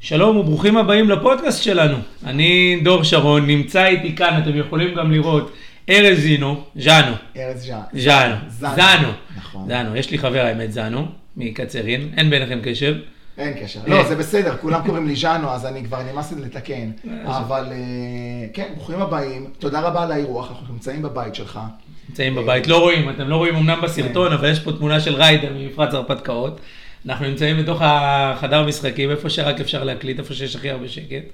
שלום וברוכים הבאים לפודקאסט שלנו. אני דור שרון, נמצא איתי כאן, אתם יכולים גם לראות, ארז זינו, ז'אנו. ארז ז'אנו. ז'אנו. זנו. נכון. זנו. יש לי חבר האמת זנו, מקצרין, אין ביניכם קשר. אין קשר. לא, זה בסדר, כולם קוראים לי ז'אנו, אז אני כבר נמאס לי לתקן. אה, אבל אה, כן, ברוכים הבאים. תודה רבה על האירוח, אנחנו נמצאים בבית שלך. נמצאים בבית, לא רואים, אתם לא רואים אמנם בסרטון, אבל יש פה תמונה של ריידר ממפרץ הרפתקאות. אנחנו נמצאים בתוך החדר משחקים, איפה שרק אפשר להקליט, איפה שיש הכי הרבה שקט.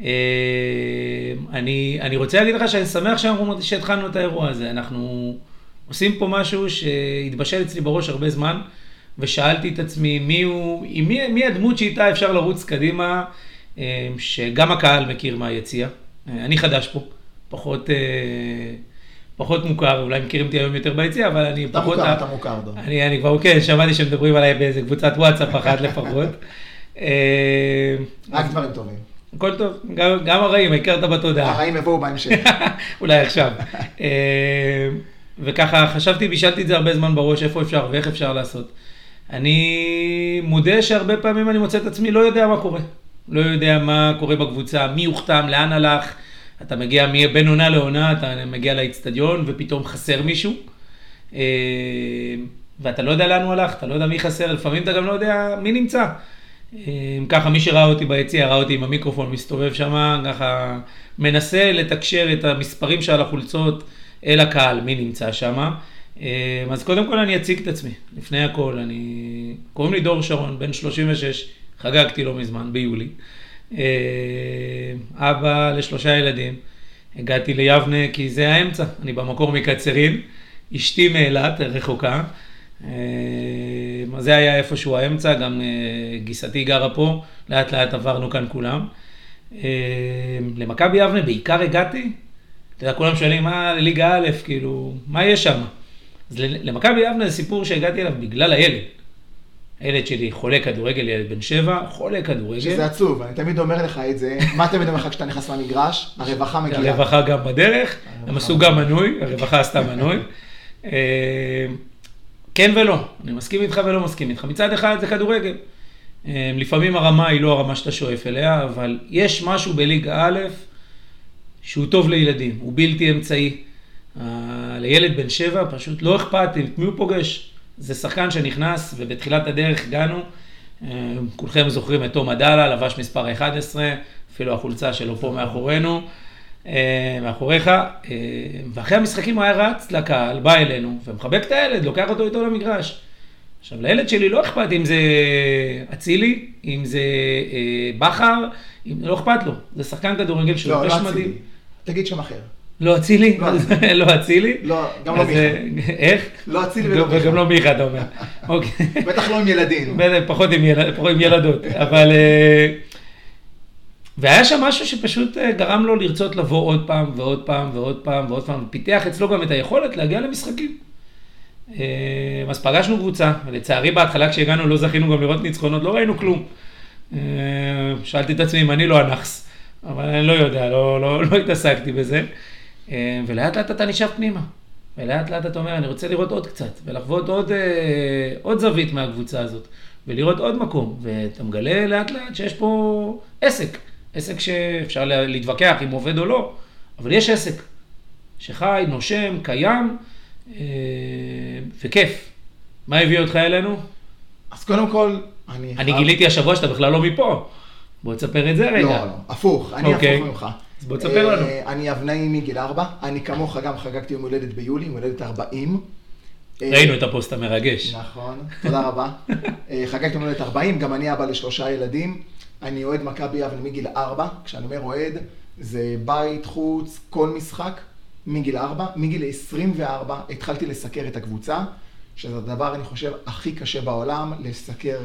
אה, אני, אני רוצה להגיד לך שאני שמח שאנחנו, שהתחלנו את האירוע הזה. אנחנו עושים פה משהו שהתבשל אצלי בראש הרבה זמן, ושאלתי את עצמי מי הוא, מי, מי הדמות שאיתה אפשר לרוץ קדימה, אה, שגם הקהל מכיר מהיציע. אה, אני חדש פה, פחות... פחות מוכר, אולי מכירים אותי היום יותר ביציע, אבל אני אתה פחות... מוכר, אתה מוכר. אני, אני כבר, כן, שמעתי שמדברים עליי באיזה קבוצת וואטסאפ אחת לפחות. אה, רק דברים טובים. הכל טוב, גם, גם הרעים, הכרת בתודעה. הרעים יבואו בהמשך. אולי עכשיו. אה, וככה חשבתי, בישלתי את זה הרבה זמן בראש, איפה אפשר ואיך אפשר לעשות. אני מודה שהרבה פעמים אני מוצא את עצמי לא יודע מה קורה. לא יודע מה קורה בקבוצה, מי הוחתם, לאן הלך. אתה מגיע בין עונה לעונה, אתה מגיע לאיצטדיון ופתאום חסר מישהו. אה, ואתה לא יודע לאן הוא הלך, אתה לא יודע מי חסר, לפעמים אתה גם לא יודע מי נמצא. אה, ככה, מי שראה אותי ביציע, ראה אותי עם המיקרופון מסתובב שם, ככה מנסה לתקשר את המספרים שעל החולצות אל הקהל, מי נמצא שם. אה, אז קודם כל אני אציג את עצמי, לפני הכל, אני... קוראים לי דור שרון, בן 36, חגגתי לא מזמן, ביולי. אה, אבא לשלושה ילדים. הגעתי ליבנה כי זה האמצע, אני במקור מקצרין, אשתי מאילת, רחוקה. אה, זה היה איפשהו האמצע, גם אה, גיסתי גרה פה, לאט לאט עברנו כאן כולם. למכבי יבנה בעיקר הגעתי, אתה יודע, כולם שואלים מה ליגה א', כאילו, מה יש שם? אז למכבי יבנה זה סיפור שהגעתי אליו בגלל הילד. הילד שלי חולה כדורגל, ילד בן שבע, חולה כדורגל. שזה עצוב, אני תמיד אומר לך את זה. מה תמיד אומר לך כשאתה נכנס למגרש? הרווחה מגיעה. הרווחה גם בדרך, הם עשו גם מנוי, הרווחה עשתה מנוי. אה, כן ולא, אני מסכים איתך ולא מסכים איתך. מצד אחד זה כדורגל. אה, לפעמים הרמה היא לא הרמה שאתה שואף אליה, אבל יש משהו בליגה א' שהוא טוב לילדים, הוא בלתי אמצעי. אה, לילד בן שבע פשוט לא אכפת את מי הוא פוגש. זה שחקן שנכנס ובתחילת הדרך הגענו, אה, כולכם זוכרים את תום עדאלה, לבש מספר 11, אפילו החולצה שלו פה מאחורינו, אה, מאחוריך, אה, ואחרי המשחקים הוא היה רץ לקהל, בא אלינו, ומחבק את הילד, לוקח אותו איתו למגרש. עכשיו, לילד שלי לא אכפת אם זה אצילי, אם זה בכר, אם, לא אכפת לו. זה שחקן כדורגל לא, שלובש לא מדהים. אצילי. תגיד שם אחר. לא אצילי? לא לא אצילי? לא, גם לא מיכה. אה, איך? לא אצילי ולא וגם מיכה. לא מיכה, אתה אומר. אוקיי. בטח לא עם ילדים. פחות עם, ילדות, אבל... אה, והיה שם משהו שפשוט אה, גרם לו לרצות לבוא עוד פעם ועוד פעם ועוד פעם ועוד פעם, פיתח אצלו גם את היכולת להגיע למשחקים. אז פגשנו קבוצה, ולצערי בהתחלה כשהגענו לא זכינו גם לראות ניצחונות, לא ראינו כלום. שאלתי את עצמי אם אני לא הנכס, אבל אני לא יודע, לא, לא, לא התעסקתי בזה. אה, ולאט לאט אתה נשאב פנימה. ולאט לאט אתה אומר, אני רוצה לראות עוד קצת, ולחוות עוד, אה, עוד זווית מהקבוצה הזאת, ולראות עוד מקום, ואתה מגלה לאט לאט שיש פה עסק, עסק שאפשר לה- להתווכח אם עובד או לא, אבל יש עסק, שחי, נושם, קיים, אה, וכיף. מה הביא אותך אלינו? אז קודם כל, אני... אני חייב- גיליתי השבוע שאתה בכלל לא מפה. בוא תספר את זה רגע. לא, לא, הפוך, אני אוקיי. הפוך ממך. אז בוא תספר לנו. אה, אני אבנאי מגיל 4, אני כמוך גם חגגתי יום הולדת ביולי, יום הולדת 40. אה, ראינו את הפוסט המרגש. נכון, תודה רבה. אה, חגגתי יום הולדת 40, גם אני אבא לשלושה ילדים. אני אוהד מכבי יבנה מגיל 4, כשאני אומר אוהד, זה בית, חוץ, כל משחק, מגיל 4. מגיל 24 התחלתי לסקר את הקבוצה, שזה הדבר, אני חושב, הכי קשה בעולם, לסקר...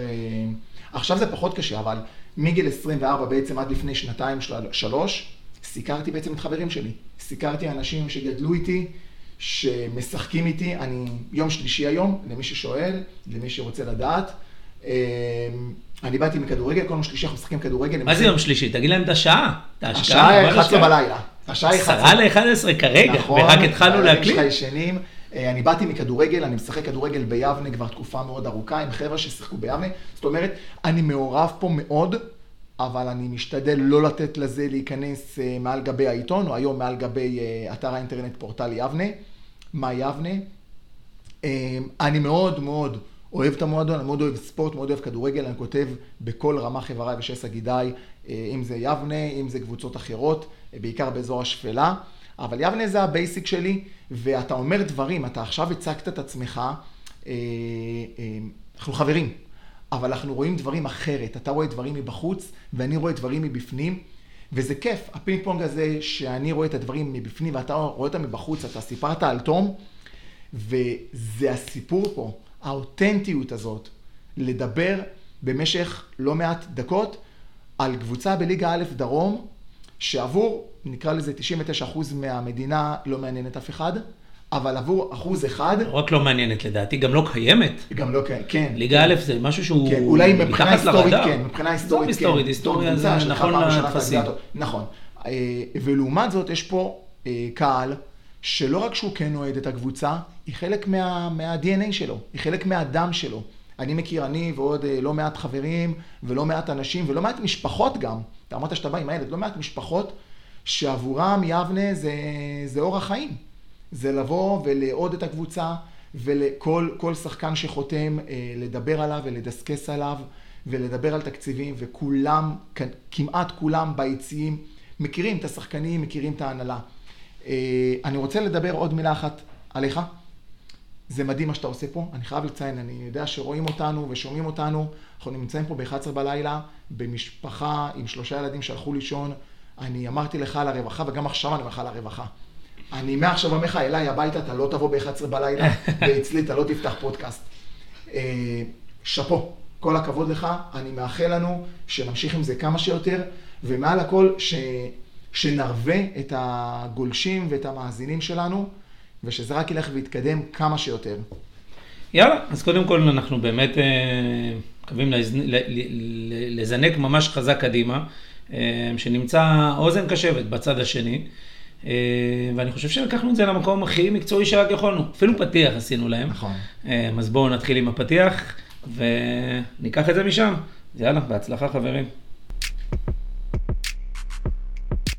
עכשיו זה פחות קשה, אבל מגיל 24 בעצם עד לפני שנתיים, של- שלוש, סיקרתי בעצם את חברים שלי. סיקרתי אנשים שגדלו איתי, שמשחקים איתי, אני יום שלישי היום, למי ששואל, למי שרוצה לדעת. אה, אני באתי מכדורגל, כל יום שלישי אנחנו משחקים כדורגל. מה זה יום שלישי? תגיד להם את השעה. השעה אבל 11 השקעה. בלילה. השעה היא עשרה ל-11 כרגע, נכון, ורק התחלנו הילדים להקליט. אה, אני באתי מכדורגל, אני משחק כדורגל ביבנה כבר תקופה מאוד ארוכה, עם חבר'ה ששיחקו ביבנה. זאת אומרת, אני מעורב פה מאוד אבל אני משתדל לא לתת לזה להיכנס אה, מעל גבי העיתון, או היום מעל גבי אה, אתר האינטרנט פורטל יבנה, מה יבנה. אה, אני מאוד מאוד אוהב את המועדון, אני מאוד אוהב ספורט, מאוד אוהב כדורגל, אני כותב בכל רמ"ח אבריי ושס"ה גידיי, אם זה יבנה, אם זה קבוצות אחרות, בעיקר באזור השפלה. אבל יבנה זה ה basic שלי, ואתה אומר דברים, אתה עכשיו הצגת את עצמך, אנחנו חברים. אבל אנחנו רואים דברים אחרת. אתה רואה דברים מבחוץ, ואני רואה דברים מבפנים, וזה כיף. הפינג פונג הזה, שאני רואה את הדברים מבפנים ואתה רואה אותם מבחוץ, אתה סיפרת על תום, וזה הסיפור פה, האותנטיות הזאת, לדבר במשך לא מעט דקות על קבוצה בליגה א' דרום, שעבור, נקרא לזה 99% מהמדינה לא מעניינת אף אחד, אבל עבור אחוז אחד... רק לא מעניינת לדעתי, גם לא קיימת. גם לא קיימת, כן. ליגה א' זה משהו שהוא כן, אולי מבחינה היסטורית, כן, מבחינה היסטורית, כן. היסטורית, היסטוריה זה נכון לטפסים. נכון. אה, ולעומת זאת, יש פה אה, קהל, שלא רק שהוא כן אוהד את הקבוצה, היא חלק מה-DNA שלו, היא חלק מהדם שלו. אני מכיר, אני ועוד אה, לא מעט חברים, ולא מעט אנשים, ולא מעט משפחות גם. אתה אמרת שאתה בא עם הילד, לא מעט משפחות, שעבורם יבנה זה, זה אורח חיים. זה לבוא ולאהוד את הקבוצה, ולכל שחקן שחותם, אה, לדבר עליו ולדסקס עליו, ולדבר על תקציבים, וכולם, כמעט כולם ביציעים, מכירים את השחקנים, מכירים את ההנהלה. אה, אני רוצה לדבר עוד מילה אחת עליך. זה מדהים מה שאתה עושה פה, אני חייב לציין, אני יודע שרואים אותנו ושומעים אותנו, אנחנו נמצאים פה ב-11 בלילה, במשפחה עם שלושה ילדים שהלכו לישון, אני אמרתי לך על הרווחה וגם עכשיו אני אומר לך על הרווחה. אני מעכשיו אומר לך, אליי הביתה, אתה לא תבוא ב-11 בלילה, ואצלי אתה לא תפתח פודקאסט. אה, שאפו, כל הכבוד לך, אני מאחל לנו שנמשיך עם זה כמה שיותר, ומעל הכל, ש... שנרווה את הגולשים ואת המאזינים שלנו, ושזה רק ילך ויתקדם כמה שיותר. יאללה, אז קודם כל אנחנו באמת אה, מקווים לזנק ממש חזק קדימה, אה, שנמצא אוזן קשבת בצד השני. אה, ואני חושב שלקחנו את זה למקום הכי מקצועי שרק יכולנו. אפילו פתיח עשינו להם. נכון. אה, אז בואו נתחיל עם הפתיח, וניקח את זה משם. יאללה, בהצלחה חברים.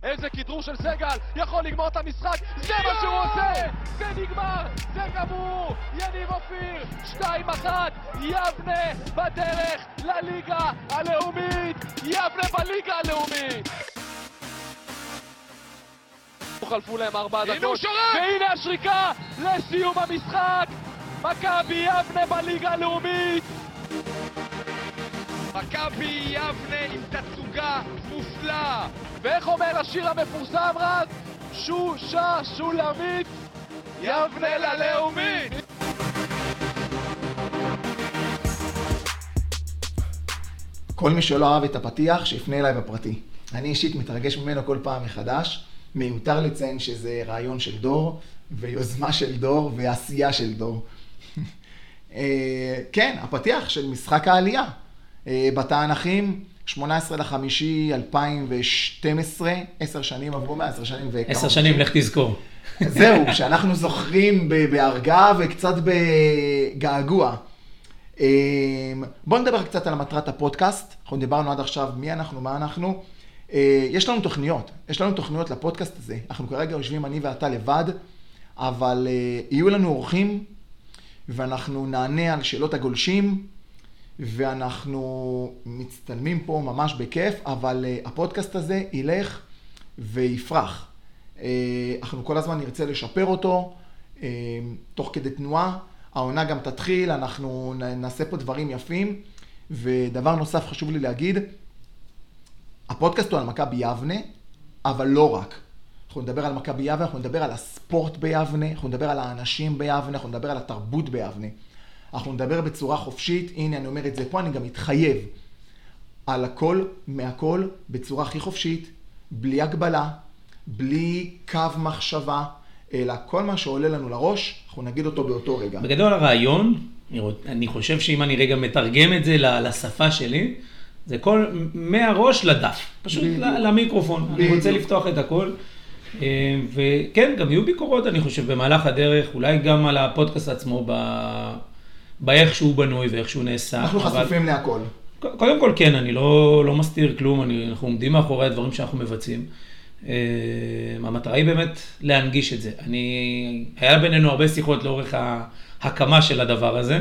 איזה כדרור של סגל, יכול לגמור את המשחק, זה מה שהוא עושה! זה נגמר, זה גמור! יניב אופיר, 2-1, יבנה בדרך לליגה הלאומית! יבנה בליגה הלאומית! חלפו להם ארבע דקות. והנה השריקה לסיום המשחק! מכבי יבנה בליגה הלאומית! מכבי יבנה עם תצוגה מופלאה! ואיך אומר השיר המפורסם רז? שושה שולמית יבנה ללאומית! כל מי שלא אהב את הפתיח, שיפנה אליי בפרטי. אני אישית מתרגש ממנו כל פעם מחדש. מיותר לציין שזה רעיון של דור, ויוזמה של דור, ועשייה של דור. אה, כן, הפתיח של משחק העלייה. אה, בתענכים, 18 לחמישי 2012, עשר שנים עברו מאז, עשר שנים וכמה... עשר שנים, לך תזכור. זהו, שאנחנו זוכרים בהרגעה וקצת בגעגוע. אה, בואו נדבר קצת על מטרת הפודקאסט. אנחנו דיברנו עד עכשיו מי אנחנו, מה אנחנו. אה, יש לנו תוכניות, יש לנו תוכניות לפודקאסט הזה. אנחנו כרגע יושבים אני ואתה לבד, אבל אה, יהיו לנו אורחים, ואנחנו נענה על שאלות הגולשים, ואנחנו מצטלמים פה ממש בכיף, אבל אה, הפודקאסט הזה ילך ויפרח. אנחנו כל הזמן נרצה לשפר אותו, תוך כדי תנועה. העונה גם תתחיל, אנחנו נעשה פה דברים יפים. ודבר נוסף חשוב לי להגיד, הפודקאסט הוא על מכבי יבנה, אבל לא רק. אנחנו נדבר על מכבי יבנה, אנחנו נדבר על הספורט ביבנה, אנחנו נדבר על האנשים ביבנה, אנחנו נדבר על התרבות ביבנה. אנחנו נדבר בצורה חופשית, הנה אני אומר את זה פה, אני גם מתחייב על הכל, מהכל, בצורה הכי חופשית, בלי הגבלה, בלי קו מחשבה, אלא כל מה שעולה לנו לראש, אנחנו נגיד אותו באותו רגע. בגדול הרעיון, אני חושב שאם אני רגע מתרגם את זה לשפה שלי, זה כל, מהראש לדף, פשוט למיקרופון. אני רוצה לפתוח את הכל. אה, וכן, גם יהיו ביקורות, אני חושב, במהלך הדרך, אולי גם על הפודקאסט עצמו, באיך שהוא בנוי ואיך שהוא נעשה. אנחנו אבל... חשופים להכל. קודם כל כן, אני לא, לא מסתיר כלום, אני, אנחנו עומדים מאחורי הדברים שאנחנו מבצעים. אה, המטרה היא באמת להנגיש את זה. אני, היה בינינו הרבה שיחות לאורך ההקמה של הדבר הזה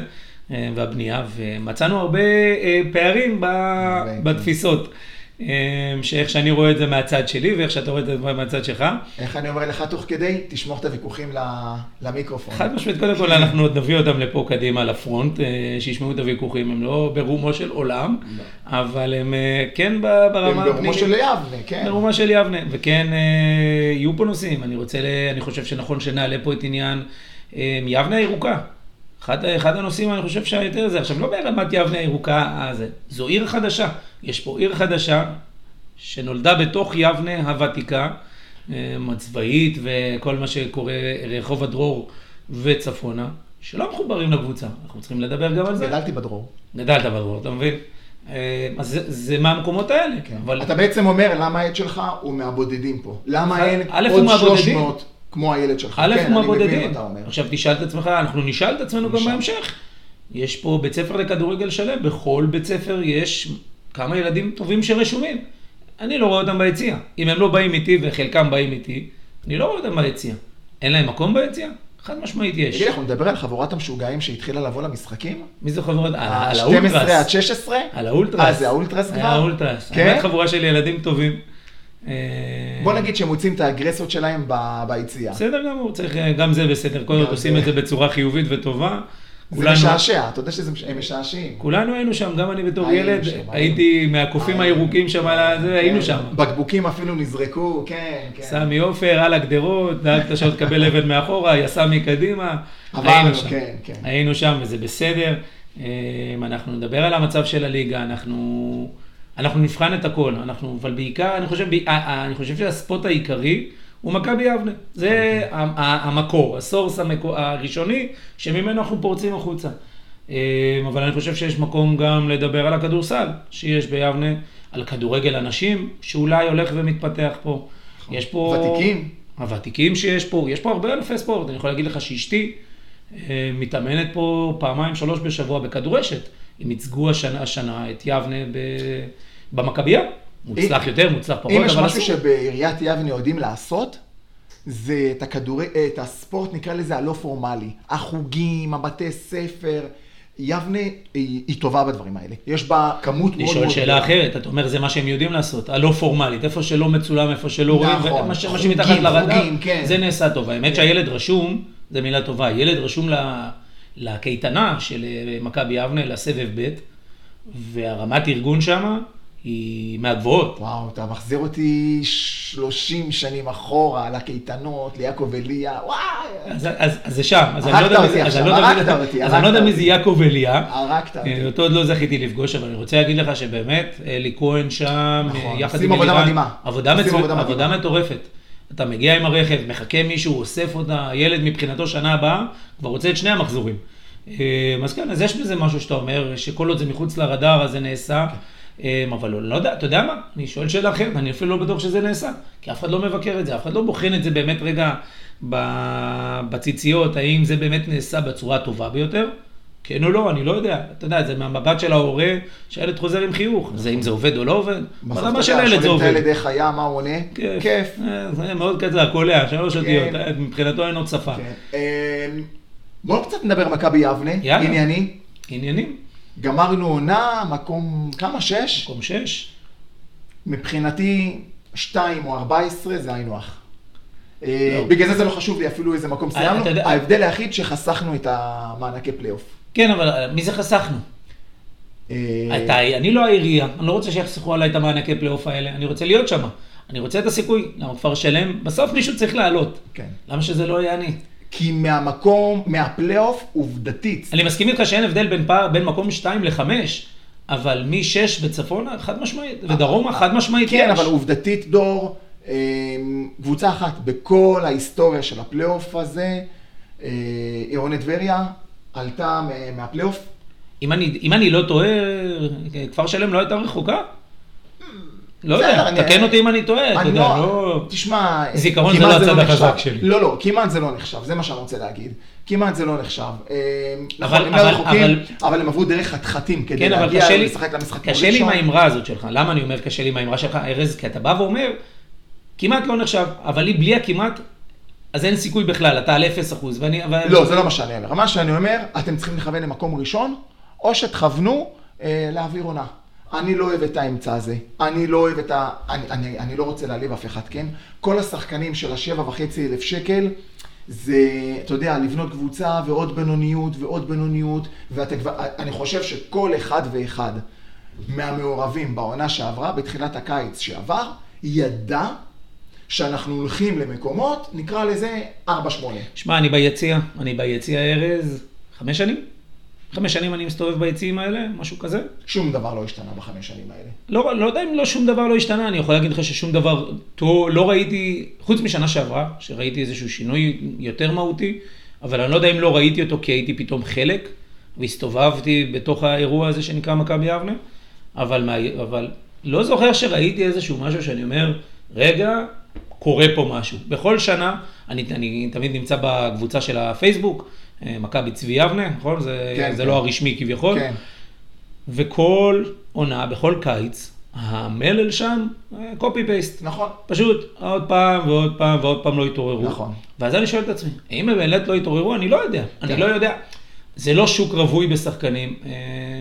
והבנייה, ומצאנו הרבה אה, פערים כן. בתפיסות. שאיך שאני רואה את זה מהצד שלי ואיך שאתה רואה את זה מהצד שלך. איך אני אומר לך תוך כדי? תשמור את הוויכוחים למיקרופון. חד משמעית, קודם כל אנחנו עוד נביא אותם לפה קדימה לפרונט, שישמעו את הוויכוחים, הם לא ברומו של עולם, לא. אבל הם כן ברמה הם ברומו של יבנה, כן. ברומו של יבנה, וכן יהיו פה נושאים, אני רוצה, אני חושב שנכון שנעלה פה את עניין יבנה הירוקה. אחד, אחד הנושאים, אני חושב שהיותר זה, עכשיו לא ברמת יבנה הירוקה, הזה, זו עיר חדשה. יש פה עיר חדשה שנולדה בתוך יבנה הוותיקה, הצבאית וכל מה שקורה, רחוב הדרור וצפונה, שלא מחוברים לקבוצה. אנחנו צריכים לדבר גם על זה. גדלתי בדרור. גדלת בדרור, אתה מבין? אז זה, זה מהמקומות האלה. כן. אבל... אתה בעצם אומר, למה העד שלך הוא מהבודדים פה? למה אין עוד הוא מהבודדים. 300 כמו הילד שלך? א', כן, אתה אומר. עכשיו תשאל את עצמך, אנחנו נשאל את עצמנו גם נשאל. בהמשך. יש פה בית ספר לכדורגל שלם, בכל בית ספר יש כמה ילדים טובים שרשומים. אני לא רואה אותם ביציע. אם הם לא באים איתי, וחלקם באים איתי, אני לא רואה אותם ביציע. אין להם מקום ביציע? חד משמעית יש. תגיד, אנחנו נדבר על חבורת המשוגעים שהתחילה לבוא למשחקים? מי זו חברות? על על ה-12 האולטרס. עד 16? על האולטרס. אה, זה האולטרס כבר? האולטרס. כן? חבורה של ילדים טובים. אה, בוא נגיד שהם מוצאים את האגרסיות שלהם ב- ביציאה. בסדר גמור, צריך, אה, גם זה בסדר. כל עוד עושים. את זה בצורה חיובית וטובה. זה משעשע, אתה יודע שהם משעשעים. כולנו היינו שם, גם אני בתור ילד, שם. הייתי מהקופים. הירוקים שם, הזה, היינו כן, שם. בקבוקים אפילו נזרקו, כן, כן. סמי עופר, על הגדרות, דאגת שעוד תקבל אבן מאחורה, יסמי קדימה. עברנו, שם. כן, כן. היינו שם וזה בסדר. אה, אנחנו נדבר על המצב של הליגה, אנחנו, אנחנו נבחן את הכל, אנחנו, אבל בעיקר, אני חושב, אה, אה, אני חושב שהספוט העיקרי הוא מכבי יבנה. זה אוקיי. המקור, הסורס המקור, הראשוני, שממנו אנחנו פורצים החוצה. אה, אבל אני חושב שיש מקום גם לדבר על הכדורסל שיש ביבנה, על כדורגל הנשים, שאולי הולך ומתפתח פה. יש פה... ותיקים. הוותיקים שיש פה, יש פה הרבה ענפי ספורט, אני יכול להגיד לך שאשתי אה, מתאמנת פה פעמיים, שלוש בשבוע בכדורשת. הם ייצגו השנה, השנה את יבנה ב- במכבייה. מוצלח יותר, מוצלח פחות, אם יש אבל משהו. שבעיריית יבנה יודעים לעשות, זה את, הכדורי, את הספורט, נקרא לזה הלא פורמלי. החוגים, הבתי ספר. יבנה היא, היא טובה בדברים האלה. יש בה כמות מאוד מאוד שאלה אחרת, אתה אומר זה מה שהם יודעים לעשות, הלא פורמלית, איפה שלא מצולם, איפה שלא רואים, נכון. ומה ש- חוגים, שמתחת לרדאר, כן. זה נעשה טוב. האמת שהילד רשום, זו מילה טובה, ילד רשום ל- לקייטנה של אה, מכבי יבנה, לסבב ב', והרמת ארגון שם היא מהגבוהות. וואו, אתה מחזיר אותי 30 שנים אחורה לקייטנות, ליעקב אליה, וואי, אז, אז, אז זה שם, אז אני לא הרגת יודע, אותי עכשיו, לא הרגת אותי, אז אני לא יודע מי זה יעקב אליה. הרגת אותי. אה, אותו עוד לא זכיתי לפגוש, אבל אני רוצה להגיד לך שבאמת, אלי כהן שם, נכון, אה, יחד עם עבודה אלירן. עבודה עושים עבודה עבודה מדהימה. מטורפת. אתה מגיע עם הרכב, מחכה מישהו, אוסף אותה, ילד מבחינתו שנה הבאה, כבר רוצה את שני המחזורים. אה, אז כן, אז יש בזה משהו שאתה אומר, שכל עוד זה מחוץ לרדאר, אז זה נעשה. אה, אבל לא יודע, אתה יודע מה? אני שואל שאלה אחרת, אני אפילו לא בטוח שזה נעשה. כי אף אחד לא מבקר את זה, אף אחד לא בוחן את זה באמת רגע בציציות, האם זה באמת נעשה בצורה הטובה ביותר? כן או לא, אני לא יודע. אתה יודע, זה מהמבט של ההורה, שהילד חוזר עם חיוך. זה אם זה עובד או לא עובד. ברמה של הילד זה שואלים את עובד. הילד איך היה, מה הוא עונה, כיף. אה, זה מאוד קצר, קולע, שלוש אותיות. כן. אה, מבחינתו אין עוד שפה. כן. אמ, בואו קצת נדבר מכבי יבנה. ענייני. עניינים, גמרנו עונה, מקום כמה? שש? מקום שש. מבחינתי, שתיים או ארבע עשרה זה היינו הך. אה, לא. בגלל זה זה לא חשוב לי אפילו איזה מקום סיימנו. ההבדל היחיד שחסכנו את המענקי פלייאוף. כן, אבל אה, מי זה חסכנו? אה, אתה, אני לא העירייה, אני לא רוצה שיחסכו עליי את המענקי פלייאוף האלה, אני רוצה להיות שם. אני רוצה את הסיכוי, למה כפר שלם, בסוף מישהו צריך לעלות. כן. למה שזה לא יהיה אני? כי מהמקום, מהפלייאוף, עובדתית. אני מסכים איתך שאין הבדל בין, פער, בין מקום 2 ל-5, אבל מ-6 וצפונה, חד משמעית, ודרומה, חד משמעית כן, יש. אבל עובדתית, דור, אה, קבוצה אחת בכל ההיסטוריה של הפלייאוף הזה, אה, עירוני טבריה, עלתה מהפלייאוף. אם אני, אם אני לא טועה, כפר שלם לא הייתה רחוקה? לא יודע, תקן אותי אם אני טועה, אתה יודע, לא, לא... תשמע, זיכרון זה כמעט לא הצד. החזק שלי. לא, לא, כמעט זה לא נחשב, זה מה שאני רוצה להגיד. כמעט זה לא נחשב. אה, נכון, אבל- הם לא אבל- רחוקים, אבל- אבל הם עברו דרך חתחתים כדי כן, אבל להגיע קשה לי, לשחק למשחק קשה לי עם האמרה הזאת שלך. למה אני אומר קשה לי עם האמרה שלך, ארז? כי אתה בא ואומר, כמעט לא נחשב, אבל לי בלי הכמעט, אז אין סיכוי בכלל, אתה על 0%. ואני... אבל- לא, זה לא מה שאני אומר. מה שאני אומר, אתם צריכים לכוון למקום ראשון, או שתכוונו אה, להעביר עונה. אני לא אוהב את האמצע הזה. אני לא אוהב את ה... אני, אני, אני לא רוצה להעליב אף אחד, כן? כל השחקנים של השבע וחצי אלף שקל, זה, אתה יודע, לבנות קבוצה ועוד בינוניות ועוד בינוניות, ואתה כבר... אני חושב שכל אחד ואחד מהמעורבים בעונה שעברה, בתחילת הקיץ שעבר, ידע שאנחנו הולכים למקומות, נקרא לזה 4-8. שמע, אני ביציע, אני ביציע ארז, חמש שנים? חמש שנים אני מסתובב ביציעים האלה, משהו כזה. שום דבר לא השתנה בחמש שנים האלה. לא, לא יודע אם לא שום דבר לא השתנה, אני יכול להגיד לך ששום דבר, טוב, לא ראיתי, חוץ משנה שעברה, שראיתי איזשהו שינוי יותר מהותי, אבל אני לא יודע אם לא ראיתי אותו כי הייתי פתאום חלק, והסתובבתי בתוך האירוע הזה שנקרא מכבי יבנה, אבל, אבל לא זוכר שראיתי איזשהו משהו שאני אומר, רגע, קורה פה משהו. בכל שנה, אני, אני תמיד נמצא בקבוצה של הפייסבוק, אה, מכבי צבי יבנה, נכון? זה, כן, זה כן. לא הרשמי כביכול. כן. וכל עונה, בכל קיץ, המלל שם, קופי פייסט. נכון. פשוט עוד פעם ועוד פעם ועוד פעם לא התעוררו. נכון. ואז אני שואל את עצמי, האם הם באמת לא התעוררו? אני לא יודע. אני כן. לא יודע. זה לא שוק רווי בשחקנים, אה,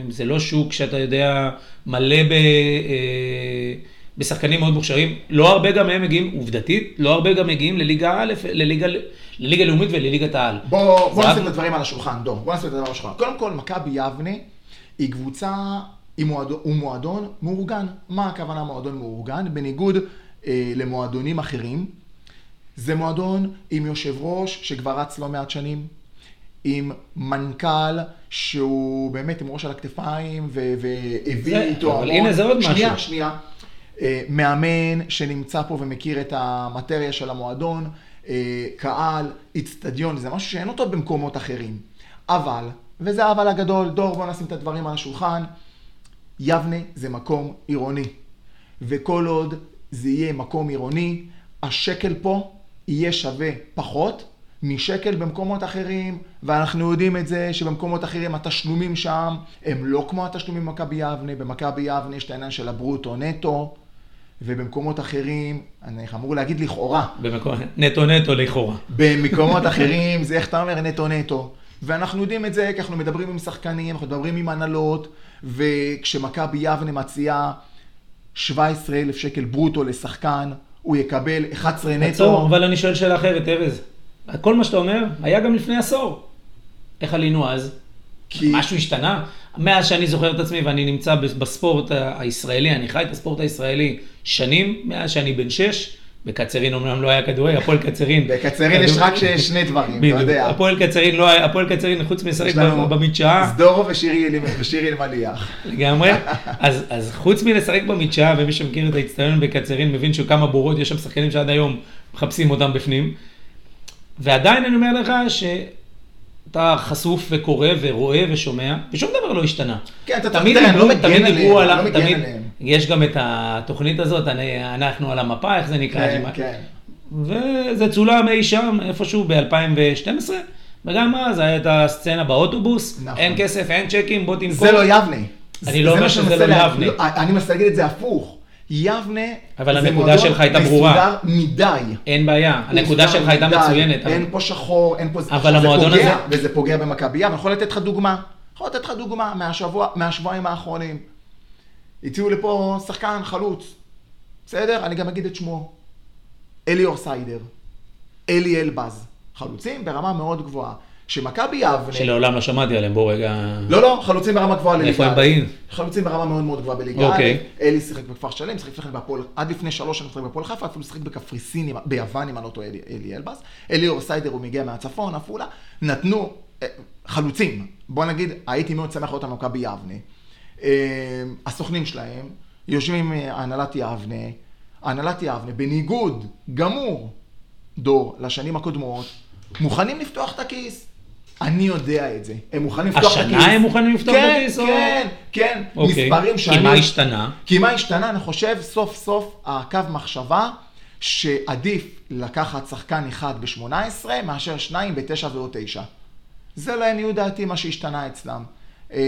זה לא שוק שאתה יודע, מלא ב, אה, בשחקנים מאוד מוכשרים. לא הרבה גם מהם מגיעים, עובדתית, לא הרבה גם מגיעים לליגה א', לליגה, לליגה לאומית ולליגת העל. בוא, בוא נשים את הדברים על השולחן, דור. בוא נשים את הדברים על השולחן. קודם כל, מכבי יבנה היא קבוצה, היא מועדון, הוא מועדון מאורגן. מה הכוונה מועדון מאורגן? בניגוד אה, למועדונים אחרים, זה מועדון עם יושב ראש שכבר רץ לא מעט שנים, עם מנכ"ל שהוא באמת עם ראש על הכתפיים והביא איתו אבל הנה, זה עוד שנייה, משהו. שנייה. אה, מאמן שנמצא פה ומכיר את המטריה של המועדון, אה, קהל, איצטדיון, זה משהו שאין אותו במקומות אחרים. אבל, וזה האבל הגדול, דור, בוא נשים את הדברים על השולחן, יבנה זה מקום עירוני. וכל עוד זה יהיה מקום עירוני, השקל פה יהיה שווה פחות משקל במקומות אחרים, ואנחנו יודעים את זה שבמקומות אחרים התשלומים שם הם לא כמו התשלומים במכבי יבנה, במכבי יבנה יש את העניין של הברוטו נטו, ובמקומות אחרים, אני אמור להגיד לכאורה, במקום, נטו נטו לכאורה. במקומות אחרים זה איך אתה אומר נטו נטו. ואנחנו יודעים את זה כי אנחנו מדברים עם שחקנים, אנחנו מדברים עם הנהלות, וכשמכבי יבנה מציעה 17,000 שקל ברוטו לשחקן, הוא יקבל 11 נטו. עצור, אבל אני שואל שאלה אחרת, ארז. כל מה שאתה אומר, היה גם לפני עשור. איך עלינו אז? כי- משהו השתנה? מאז שאני זוכר את עצמי ואני נמצא בספורט הישראלי, אני חי את הספורט הישראלי שנים, מאז שאני בן שש. בקצרין אומנם לא היה כדורגל, הפועל קצרין. בקצרין יש רק ש- שני דברים, אתה. יודע. הפועל קצרין לא היה, הפועל קצרין חוץ מלשחק במדשאה, סדורו ושירי אלמליח. לגמרי. אז, אז חוץ מלשחק במדשאה, ומי שמכיר את האצטדיון בקצרין מבין שכמה בורות, יש שם שחקנים שעד היום מחפשים אותם בפנים. ועדיין אני אומר לך שאתה חשוף וקורא ורואה ושומע, ושום דבר לא השתנה. כן, אתה תמיד תראה, אני לא דיברו, מגן תמיד דיברו אני על, לא תמיד, עליהם. יש גם את התוכנית הזאת, אני- אנחנו על המפה, איך זה נקרא? כן, שמה- כן. וזה צולם אי שם, איפשהו ב-2012, וגם אז היה את הסצנה באוטובוס, נכון. אין כסף, אין צ'קים, בוא תמכור. זה לא יבנה. אני לא אומר מה שזה שאני לא יבנה. לא, אני מנסה להגיד את זה הפוך. יבנה אבל הנקודה שלך הייתה ברורה. מדי. אין בעיה, הנקודה שלך הייתה. מצוינת. אין פה שחור, אין פה... אבל המועדון הזה- וזה פוגע במכבי יבנה. אני יכול לתת לך דוגמה. יכול לתת לך דוגמה מהשבוע, מהשבועיים האחרונים. הציעו לפה שחקן חלוץ. בסדר? אני גם אגיד את שמו. אליאור סיידר. אלי אלבז. חלוצים ברמה מאוד גבוהה. שמכבי יבנה... שלעולם לא שמעתי עליהם, בוא רגע... לא, לא, חלוצים ברמה גבוהה לליגה. מאיפה הם. באים? חלוצים ברמה מאוד מאוד גבוהה בליגה. אוקיי. אלי שיחק בכפר שלם, שיחק לפני כן בהפועל, עד לפני שלוש שנים שיחק בהפועל חיפה, אפילו שיחק בקפריסין, ביוון, אם אני לא טועה, אלי- אלי אלבז. אליאור סיידר, הוא מגיע מהצפון, עפולה. נתנו אה, חלוצים. בוא נגיד, הייתי מאוד שמח לראות אותם במכבי יבנה. אה, הסוכנים שלהם יושבים עם אה, הנהלת יבנה. הנהלת יבנה, בניגוד גמור, דור, לשנים הקודמות, מוכנים לפתוח את הכיס. אני יודע את זה. הם מוכנים לפתוח את הכיס. השנה הם מוכנים לפתוח את כן, הכיס, כן, כן. אוקיי. מספרים שאני... כי מה השתנה? כי מה השתנה? אני חושב סוף סוף הקו מחשבה שעדיף לקחת שחקן אחד ב-18 מאשר שניים ב-9 ועוד 9. זה לעניות דעתי מה שהשתנה אצלם. אה,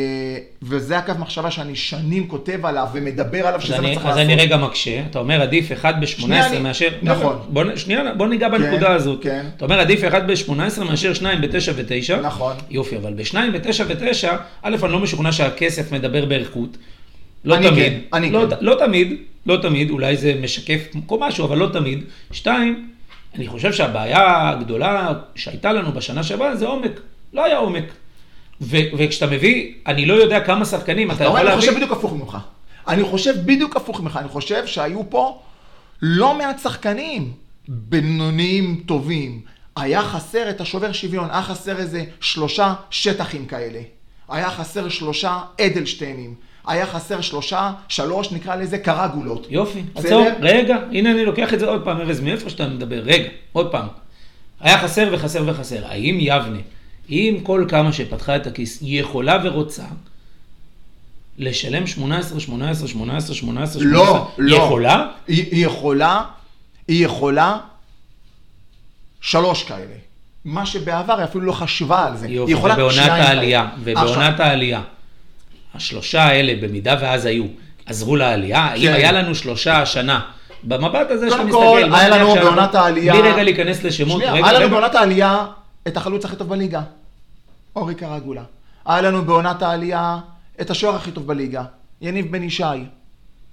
וזה הקו מחשבה שאני שנים כותב עליו ומדבר עליו שזה מה אני, שצריך אז לעשות. אני רגע מקשה, אתה אומר עדיף 1 ב-18 שנייה, אני- מאשר... נכון. בוא, שנייה, בוא ניגע בנקודה הזאת. כן. אתה אומר עדיף 1 ב-18 מאשר 2 ב-9 ו-9. נכון. יופי, אבל ב-2 ב-9 ו-9, א', אני לא משוכנע שהכסף מדבר בערכות. לא אני תמיד. כן, אני לא, כן. לא תמיד, לא תמיד, אולי זה משקף כל משהו, אבל לא תמיד. שתיים, אני חושב שהבעיה הגדולה שהייתה לנו בשנה שעברה זה עומק. לא היה עומק. וכשאתה מביא, אני לא יודע כמה שחקנים, אתה יכול אני להביא... חושב בדיוק הפוך ממך. אני חושב בדיוק הפוך ממך. אני חושב שהיו פה לא מעט שחקנים בינוניים טובים. היה חסר את השובר שוויון, היה חסר איזה שלושה שטחים כאלה. היה חסר שלושה אדלשטיינים. היה חסר שלושה, שלוש, נקרא לזה קרגולות. יופי? עצור, רגע, הנה אני לוקח את זה עוד פעם, ארז, מאיפה שאתה מדבר, רגע, עוד פעם. היה חסר וחסר וחסר. האם יבנה, עם כל כמה שפתחה את הכיס, היא יכולה ורוצה לשלם 18, 18, 18, 18, 18? לא, לא. היא יכולה? היא, היא יכולה, היא יכולה שלוש כאלה. מה שבעבר היא אפילו לא חשבה על זה. יופי, היא יכולה ובעונת העלייה. ובעונת העלייה, השלושה האלה, במידה ואז היו, עזרו לעלייה? כן. היה לנו שלושה השנה? במבט הזה שאתה קודם מסתכל, כל, בוא היה לנו בעונת העלייה- בלי רגע להיכנס לשמות, שנייה, היה לנו. בעונת העלייה את החלוץ הכי טוב בליגה, אורי קרגולה. היה לנו בעונת העלייה את השוער הכי טוב בליגה, יניב בן ישי,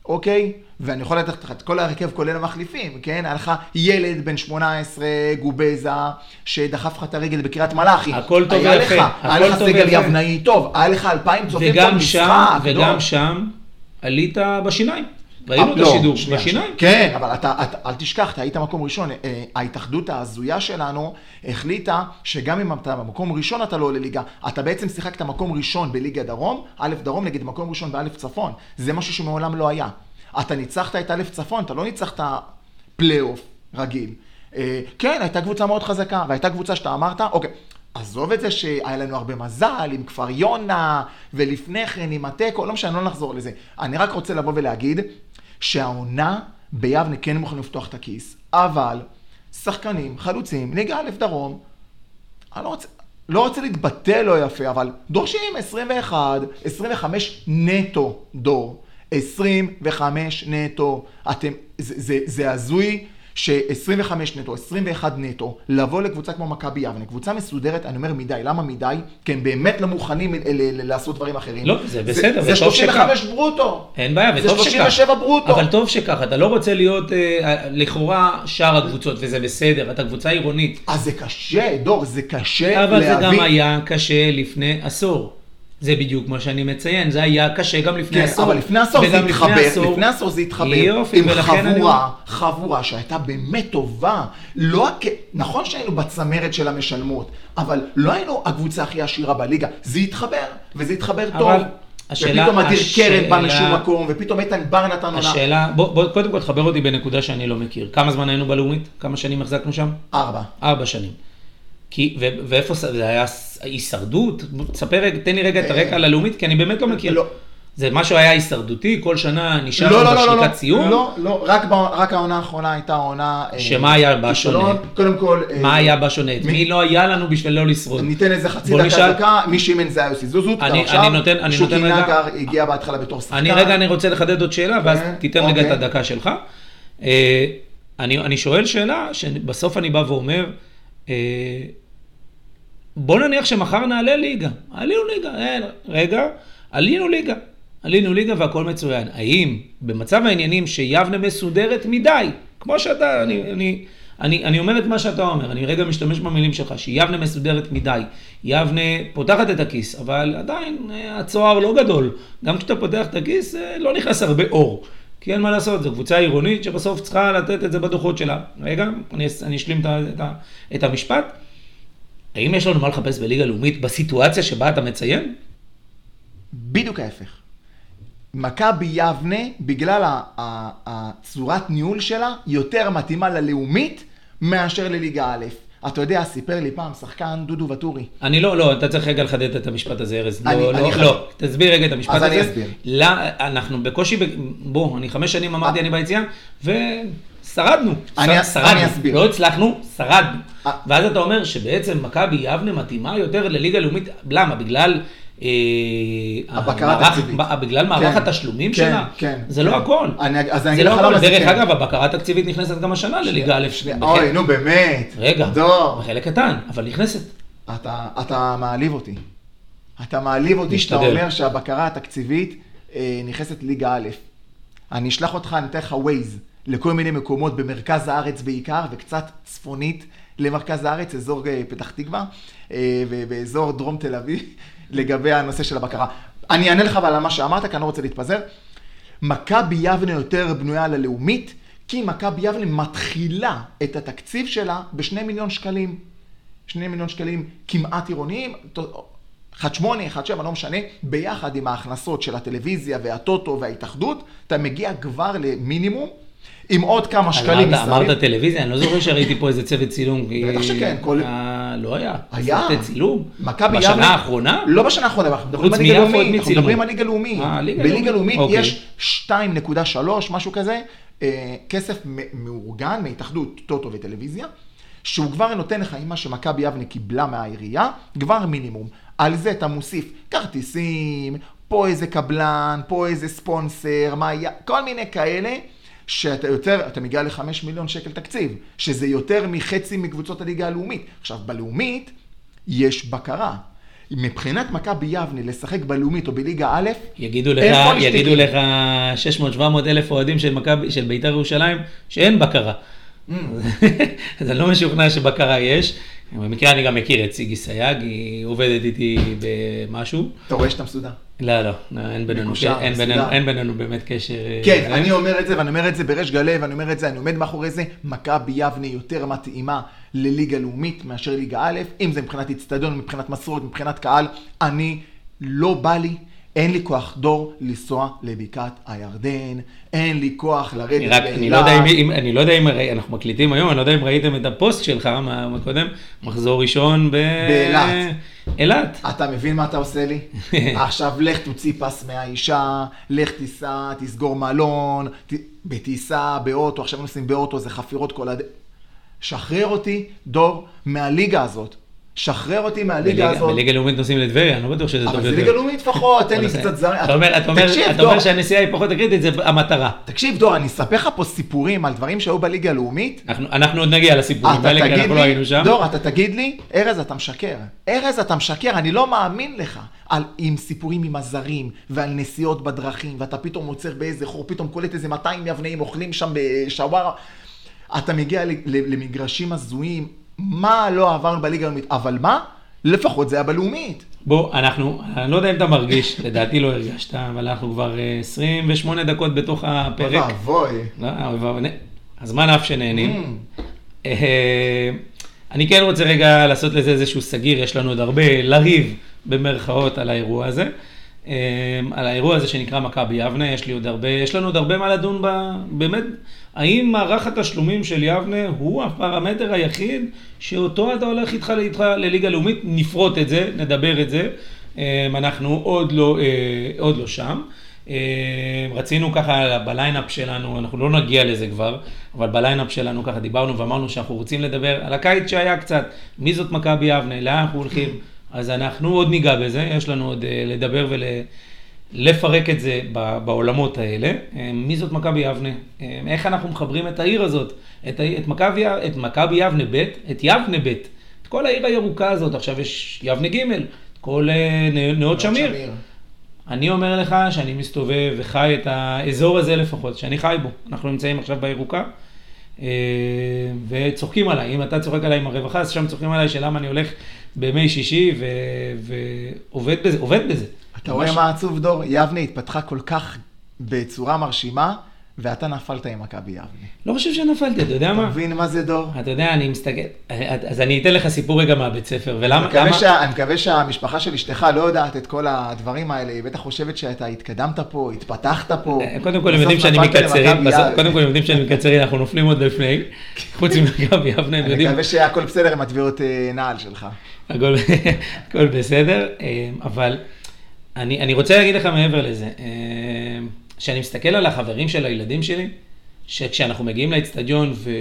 אוקיי? ואני יכול לתת לך את כל ההרכב כולל המחליפים, כן? היה לך ילד בן 18, גובזה, שדחף לך את הרגל בקריית מלאכי. הכל טוב היה ויפה, לך, הכל היה לך טוב סגל. יבנאי טוב, היה לך אלפיים צופים כל וגם. שם, וגם לא. שם, עלית בשיניים. ראינו את לא, השידור, בשיניים. כן, אבל אתה, אל תשכח, אתה היית מקום ראשון. אה, ההתאחדות ההזויה שלנו החליטה שגם אם אתה במקום ראשון אתה לא עולה ליגה, אתה בעצם שיחקת מקום ראשון בליגה דרום, א' דרום נגד מקום ראשון באלף צפון. זה משהו שמעולם לא היה. אתה ניצחת את א' צפון, אתה לא ניצחת פלייאוף רגיל. אה, כן, הייתה קבוצה מאוד חזקה, והייתה קבוצה שאתה אמרת, אוקיי. עזוב את זה שהיה לנו הרבה מזל עם כפר יונה, ולפני כן עם התיקו, לא משנה, לא נחזור לזה. אני רק רוצה לבוא ולהגיד שהעונה ביבנה כן מוכנים לפתוח את הכיס, אבל שחקנים, חלוצים, ליגה א' דרום, אני לא רוצה, לא רוצה להתבטא לא יפה, אבל דורשים 21, 25 נטו דור. 25 נטו. אתם, זה, זה, זה הזוי ש-25 נטו, 21 נטו, לבוא לקבוצה כמו מכבי יבנה, קבוצה מסודרת, אני אומר מדי, למה מדי? כי הם באמת לא מוכנים ל- לעשות דברים אחרים. לא, זה בסדר, זה וטוב שכך. 35 ברוטו. אין בעיה, זה וטוב שכך. 37 ברוטו. אבל טוב שכך, אתה לא רוצה להיות אה, לכאורה שאר הקבוצות, וזה בסדר, אתה קבוצה עירונית. אז זה קשה, דור, זה קשה אבל זה. גם היה קשה לפני עשור. זה בדיוק מה שאני מציין, זה היה קשה גם לפני כן, עשור. אבל לפני עשור זה התחבר, עשור- לפני עשור זה התחבר, יופי, עם ולכן אני- חבורה, חבורה שהייתה באמת טובה, לא, נכון שהיינו בצמרת של המשלמות, אבל לא היינו הקבוצה הכי עשירה בליגה, זה התחבר, וזה התחבר אבל טוב. השאלה- ופתאום אדיר קרן בא משום מקום, ופתאום איתן בר נתן עונה. השאלה, בוא, בוא קודם כל תחבר אותי בנקודה שאני לא מכיר. כמה זמן היינו בלאומית? כמה שנים החזקנו שם? ארבע. ארבע שנים. כי, ו, ואיפה זה היה הישרדות? תספר, תן לי רגע את הרקע על הלאומית, כי אני באמת לא מכיר. לא. זה משהו היה הישרדותי, כל שנה נשאר לא, לא, לא, לא, בשריקת לא, סיום? לא, לא, רק ב- רק העונה האחרונה הייתה עונה... אה, שמה היה בה. שונה? קודם כל... אה, מה היה בה שונה? את מי- מי לא היה לנו בשביל לא לשרוד? ניתן איזה חצי דקה נשאל- דקה, מי שאימן זה היה יוסי זוזות, אני- עכשיו. אני נותן- אני שוקי נותן רגע- נגר הגיע בהתחלה בתור שחקן. אני רגע, אני רוצה לחדד עוד שאלה, ואז כן, תיתן רגע את אוקיי. הדקה שלך. אה, אני, אני שואל שאלה, שבסוף אני בא ואומר, אה, בוא נניח שמחר נעלה ליגה. עלינו ליגה, אין, רגע, עלינו ליגה. עלינו ליגה והכל מצוין. האם במצב העניינים שיבנה מסודרת מדי, כמו שאתה, אני, אני, אני, אני אומר את מה שאתה אומר, אני רגע משתמש במילים שלך, שיבנה מסודרת מדי. יבנה פותחת את הכיס, אבל עדיין אה, הצוהר לא גדול. גם כשאתה פותח את הכיס, אה, לא נכנס הרבה אור. כי אין מה לעשות, זו קבוצה עירונית שבסוף צריכה לתת את זה בדוחות שלה. רגע, אני, אני אשלים את, את, את המשפט. האם יש לנו מה לחפש בליגה לאומית בסיטואציה שבה אתה מציין? בדיוק ההפך. מכבי יבנה, בגלל הצורת ניהול שלה, יותר מתאימה ללאומית מאשר לליגה א'. אתה יודע, סיפר לי פעם שחקן דודו וטורי. אני לא, לא, אתה צריך רגע לחדד את המשפט הזה, ארז. אני- לא, אני לא, אחדד. לא, תסביר רגע את המשפט אז הזה. אני אסביר. לא, אנחנו בקושי, ב- בוא, אני חמש שנים אמרתי אה. אני ביציאה, ושרדנו. אני- שרדנו. אני אסביר. לא הצלחנו, שרדנו. אה. ואז אתה אומר שבעצם מכבי יבנה מתאימה יותר לליגה לאומית, למה? בגלל... אה, הבקרה התקציבית. בגלל מערך כן, התשלומים כן, שלה? כן, זה כן. לא הכל. אני- אז אני זה אגיד לא הכל. דרך כן. אגב, הבקרה התקציבית נכנסת גם השנה לליגה א'. אוי, נו באמת. רגע, בחלק קטן, אבל נכנסת. אתה, אתה מעליב אותי. אתה מעליב אותי שאתה. אומר שהבקרה התקציבית אה, נכנסת ליגה א'. אני אשלח אותך, אני אתן לך ווייז לכל מיני מקומות במרכז הארץ בעיקר, וקצת צפונית למרכז הארץ, אזור אה, פתח תקווה, אה, ובאזור דרום תל אביב, לגבי הנושא של הבקרה. אני אענה לך אבל על מה שאמרת, כי אני לא רוצה להתפזר. מכבי יבנה יותר בנויה ללאומית, כי מכבי יבנה מתחילה את התקציב שלה בשני מיליון שקלים. שני מיליון שקלים כמעט עירוניים, 1.8, 1.7, לא משנה, ביחד עם ההכנסות של הטלוויזיה והטוטו וההתאחדות, אתה מגיע כבר למינימום, עם עוד כמה שקלים מסביב. אמרת טלוויזיה, אני לא זוכר שראיתי פה איזה צוות צילום. בטח שכן, כל- לא היה. היה. צוות צילום? מכבי בשנה יבנה- האחרונה? לא בשנה האחרונה, אנחנו מדברים חוץ על ליגה לאומית, מי אנחנו? מדברים על ליגה לאומית. אה, ליגה בליגה לאומית, אוקיי. יש 2.3, משהו כזה, אה, כסף מאורגן מהתאחדות טוטו וטלוויזיה, שהוא כבר נותן לך עם מה שמכבי יבנה קיבלה מהעירייה, כבר מינימום. על זה אתה מוסיף כרטיסים, פה איזה קבלן, פה איזה ספונסר, מה היה, כל מיני כאלה. שאתה יותר, אתה מגיע לחמש מיליון שקל תקציב, שזה יותר מחצי מקבוצות הליגה הלאומית. עכשיו, בלאומית יש בקרה. מבחינת מכבי יבנה לשחק בלאומית או בליגה א', יגידו לך. יגידו לך 600-700 אלף אוהדים של מכבי, של בית"ר ירושלים, שאין בקרה. Mm. אז אני לא משוכנע שבקרה יש. במקרה אני גם מכיר את סיגי סייג, היא עובדת איתי במשהו. אתה רואה שאתה מסודר. לא, לא, לא, אין בינינו, אין בינינו. אין בינינו באמת קשר. אה, כן, זה. אני אומר את זה, ואני אומר את זה בריש גלי, ואני אומר את זה, אני עומד מאחורי זה, מכבי יבנה יותר מתאימה לליגה לאומית מאשר ליגה א', אם זה מבחינת אצטדיון, מבחינת מסורת, מבחינת קהל, אני, לא בא לי, אין לי כוח דור לנסוע לבקעת הירדן, אין לי כוח לרדת רק, אני לא באילת. אם, אני לא יודע אם, ראי- אנחנו מקליטים היום, אני לא יודע אם ראיתם את הפוסט שלך מה- מקודם, מחזור ראשון ב... באילת. אילת. אתה מבין מה אתה עושה לי? עכשיו לך תוציא פס מהאישה, לך תיסע, תסגור מלון, ת... בטיסה, באוטו, עכשיו נוסעים באוטו, זה חפירות כל הד... שחרר אותי, דור, מהליגה הזאת. שחרר אותי מהליגה הזאת. בליגה לאומית נוסעים לטבריה, אני לא בטוח שזה טוב אבל יותר. זה ליגה לאומית לפחות, תן לי אבל קצת זרים. אתה אומר, שהנסיעה היא פחות קריטית, זה המטרה. תקשיב, דור, אני אספר לך פה סיפורים על דברים שהיו בליגה הלאומית. אנחנו, עוד נגיע לסיפורים האלה, כי אנחנו לא היינו שם. דור, אתה תגיד לי, ארז, אתה משקר. ארז, אתה משקר, אני לא מאמין לך. על, עם סיפורים עם הזרים, ועל נסיעות בדרכים, ואתה פתאום עוצר באיזה חור, פתאום קולט איזה 200 יבנאים אוכלים שם בשווארה. אתה מגיע למגרשים הזויים, מה לא עברנו בליגה הלאומית, אבל מה? לפחות זה היה בלאומית. בוא, אנחנו, אני לא יודע אם אתה מרגיש, לדעתי לא הרגשת, אבל אנחנו כבר אה, 28 דקות בתוך הפרק. אוי ואבוי. לא, הזמן אף שנהנים. Mm. אה, אני כן רוצה רגע לעשות לזה איזשהו סגיר, יש לנו עוד הרבה לריב במרכאות על האירוע הזה. אה, על האירוע הזה שנקרא מכבי יבנה, יש לי עוד הרבה, יש לנו עוד הרבה מה לדון ב... באמת, האם מערך התשלומים של יבנה הוא הפרמטר היחיד שאותו אתה הולך איתך, איתך לליגה לאומית, נפרוט את זה, נדבר את זה. אה, אנחנו עוד לא, אה, עוד לא שם. אה, רצינו ככה ב lineup שלנו, אנחנו לא נגיע לזה כבר, אבל ב lineup שלנו ככה דיברנו ואמרנו שאנחנו רוצים לדבר על הקיץ שהיה קצת, מי זאת מכבי יבנה, לאן אנחנו הולכים, אז אנחנו עוד ניגע בזה, יש לנו עוד אה, לדבר ולפרק את זה בעולמות האלה. אה, מי זאת מכבי יבנה, אה, איך אנחנו מחברים את העיר הזאת, את, את מכבי יבנה ב', את יבנה ב', את כל העיר הירוקה הזאת, עכשיו יש יבנה ג', את כל אה, נאות שמיר. אני אומר לך שאני מסתובב וחי את האזור הזה לפחות, שאני חי בו. אנחנו נמצאים עכשיו בירוקה, וצוחקים עליי. אם אתה צוחק עליי עם הרווחה, אז שם צוחקים עליי שלמה אני הולך בימי שישי ו... ועובד בזה, עובד בזה. אתה רואה מה עצוב, דור? יבנה התפתחה כל כך בצורה מרשימה, ואתה נפלת עם מכבי יבנה. לא חושב שנפלתי, אתה יודע אתה מה? מבין מה זה דור? אתה יודע, אני מסתכל, אז אני אתן לך סיפור רגע מהבית ספר, ולמה? אני מקווה אני שהמשפחה של אשתך לא יודעת את כל הדברים האלה, היא בטח חושבת שאתה התקדמת פה, התפתחת פה. אה, קודם כל הם יודעים שאני מקצרין. קודם כל הם יודעים שאני מקצרין, אנחנו נופלים עוד לפני, חוץ ממכבי יבנה, הם אני יודעים, מקווה שהכל בסדר עם התביעות אה, נעל שלך. הכל הכל בסדר, אה, אבל אני אני רוצה להגיד לך מעבר לזה, אה, שאני מסתכל על החברים של הילדים שלי, שכשאנחנו מגיעים לאצטדיון ו-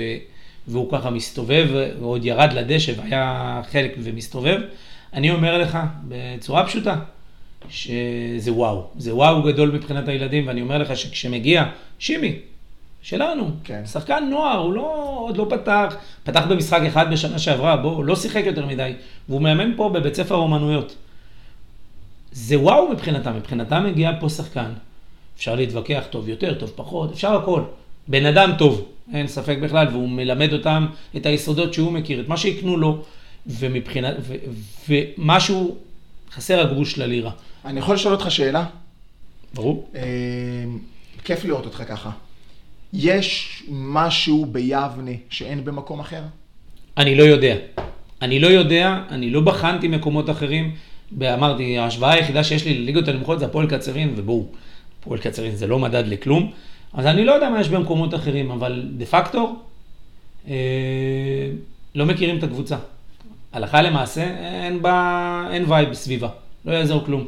והוא ככה מסתובב, ועוד ירד לדשא והיה חלק ומסתובב, אני אומר לך בצורה פשוטה, שזה וואו, זה וואו גדול מבחינת הילדים, ואני אומר לך שכשמגיע שימי, שלנו, כן. שחקן נוער, הוא לא, עוד לא פתח, פתח במשחק אחד בשנה שעברה, בוא, הוא לא שיחק יותר מדי, והוא מאמן פה בבית ספר אומנויות. זה וואו מבחינתם, מבחינתם מגיע פה שחקן, אפשר להתווכח טוב יותר, טוב פחות, אפשר הכל. בן אדם טוב, אין ספק בכלל, והוא מלמד אותם את היסודות שהוא מכיר, את מה שיקנו לו, ומבחינת, ומשהו, חסר הגרוש ללירה. אני יכול לשאול אותך שאלה? ברור? אה, כיף לראות אותך ככה. יש משהו ביבנה שאין במקום אחר? אני לא יודע. אני לא יודע, אני לא בחנתי מקומות אחרים. אמרתי, ההשוואה היחידה שיש לי לליגות הנמוכות זה הפועל קצרין, ובואו, הפועל קצרין זה לא מדד לכלום. אז אני לא יודע מה יש במקומות אחרים, אבל דה פקטו, אה, לא מכירים את הקבוצה. הלכה למעשה, אין בה, אין vibe סביבה, לא יעזור כלום.